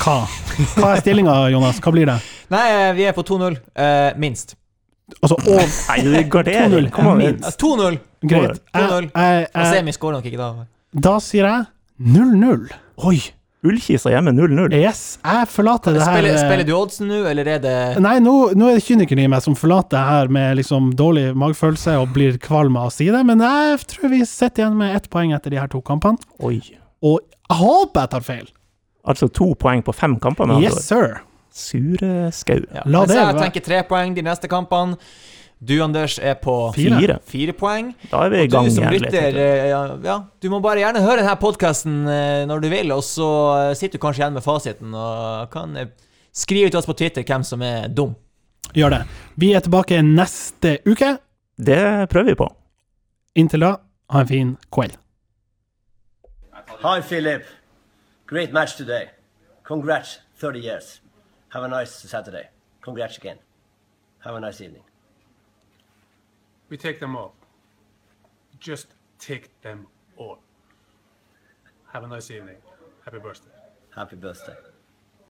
hva? Hva er stillinga, Jonas? Hva blir det? Nei, eh, vi er på 2-0. Uh, minst. Altså, og Nei, det er gardering. 2-0. Kom an. Minst. Eh, 2-0! greit. 2-0. Og Semi skårer nok ikke da. da sier jeg 0-0. Oi! Ullkisa hjemme 0-0. Yes, jeg forlater det her Spiller, eh, spiller du oddsen nå, eller er det Nei, nå, nå er det kynikeren i meg som forlater det her med liksom dårlig magefølelse og blir kvalm av å si det, men jeg tror vi sitter igjen med ett poeng etter de her to kampene. Oi. Og jeg håper jeg tar feil. Altså to poeng på fem kamper, med Yes, sir. Sure skau. ja. La det være. jeg tenker tre poeng de neste kampene. Du, Anders, er på Fire. fire poeng. Da er vi i gang du som igjen lytter, du. eh, ja, ja, du må bare gjerne høre denne podkasten når du vil, og så eh, sitter du kanskje igjen med fasiten og kan eh, skrive til oss på Twitter hvem som er dum. Gjør det. Vi er tilbake neste uke. Det prøver vi på. Inntil da, ha en fin kveld. Hi, Philip. Great match today. Congrats, 30 years. Have a nice Saturday. Congrats again. Have a nice evening. We take them all. Just take them all. Have a nice evening. Happy birthday. Happy birthday.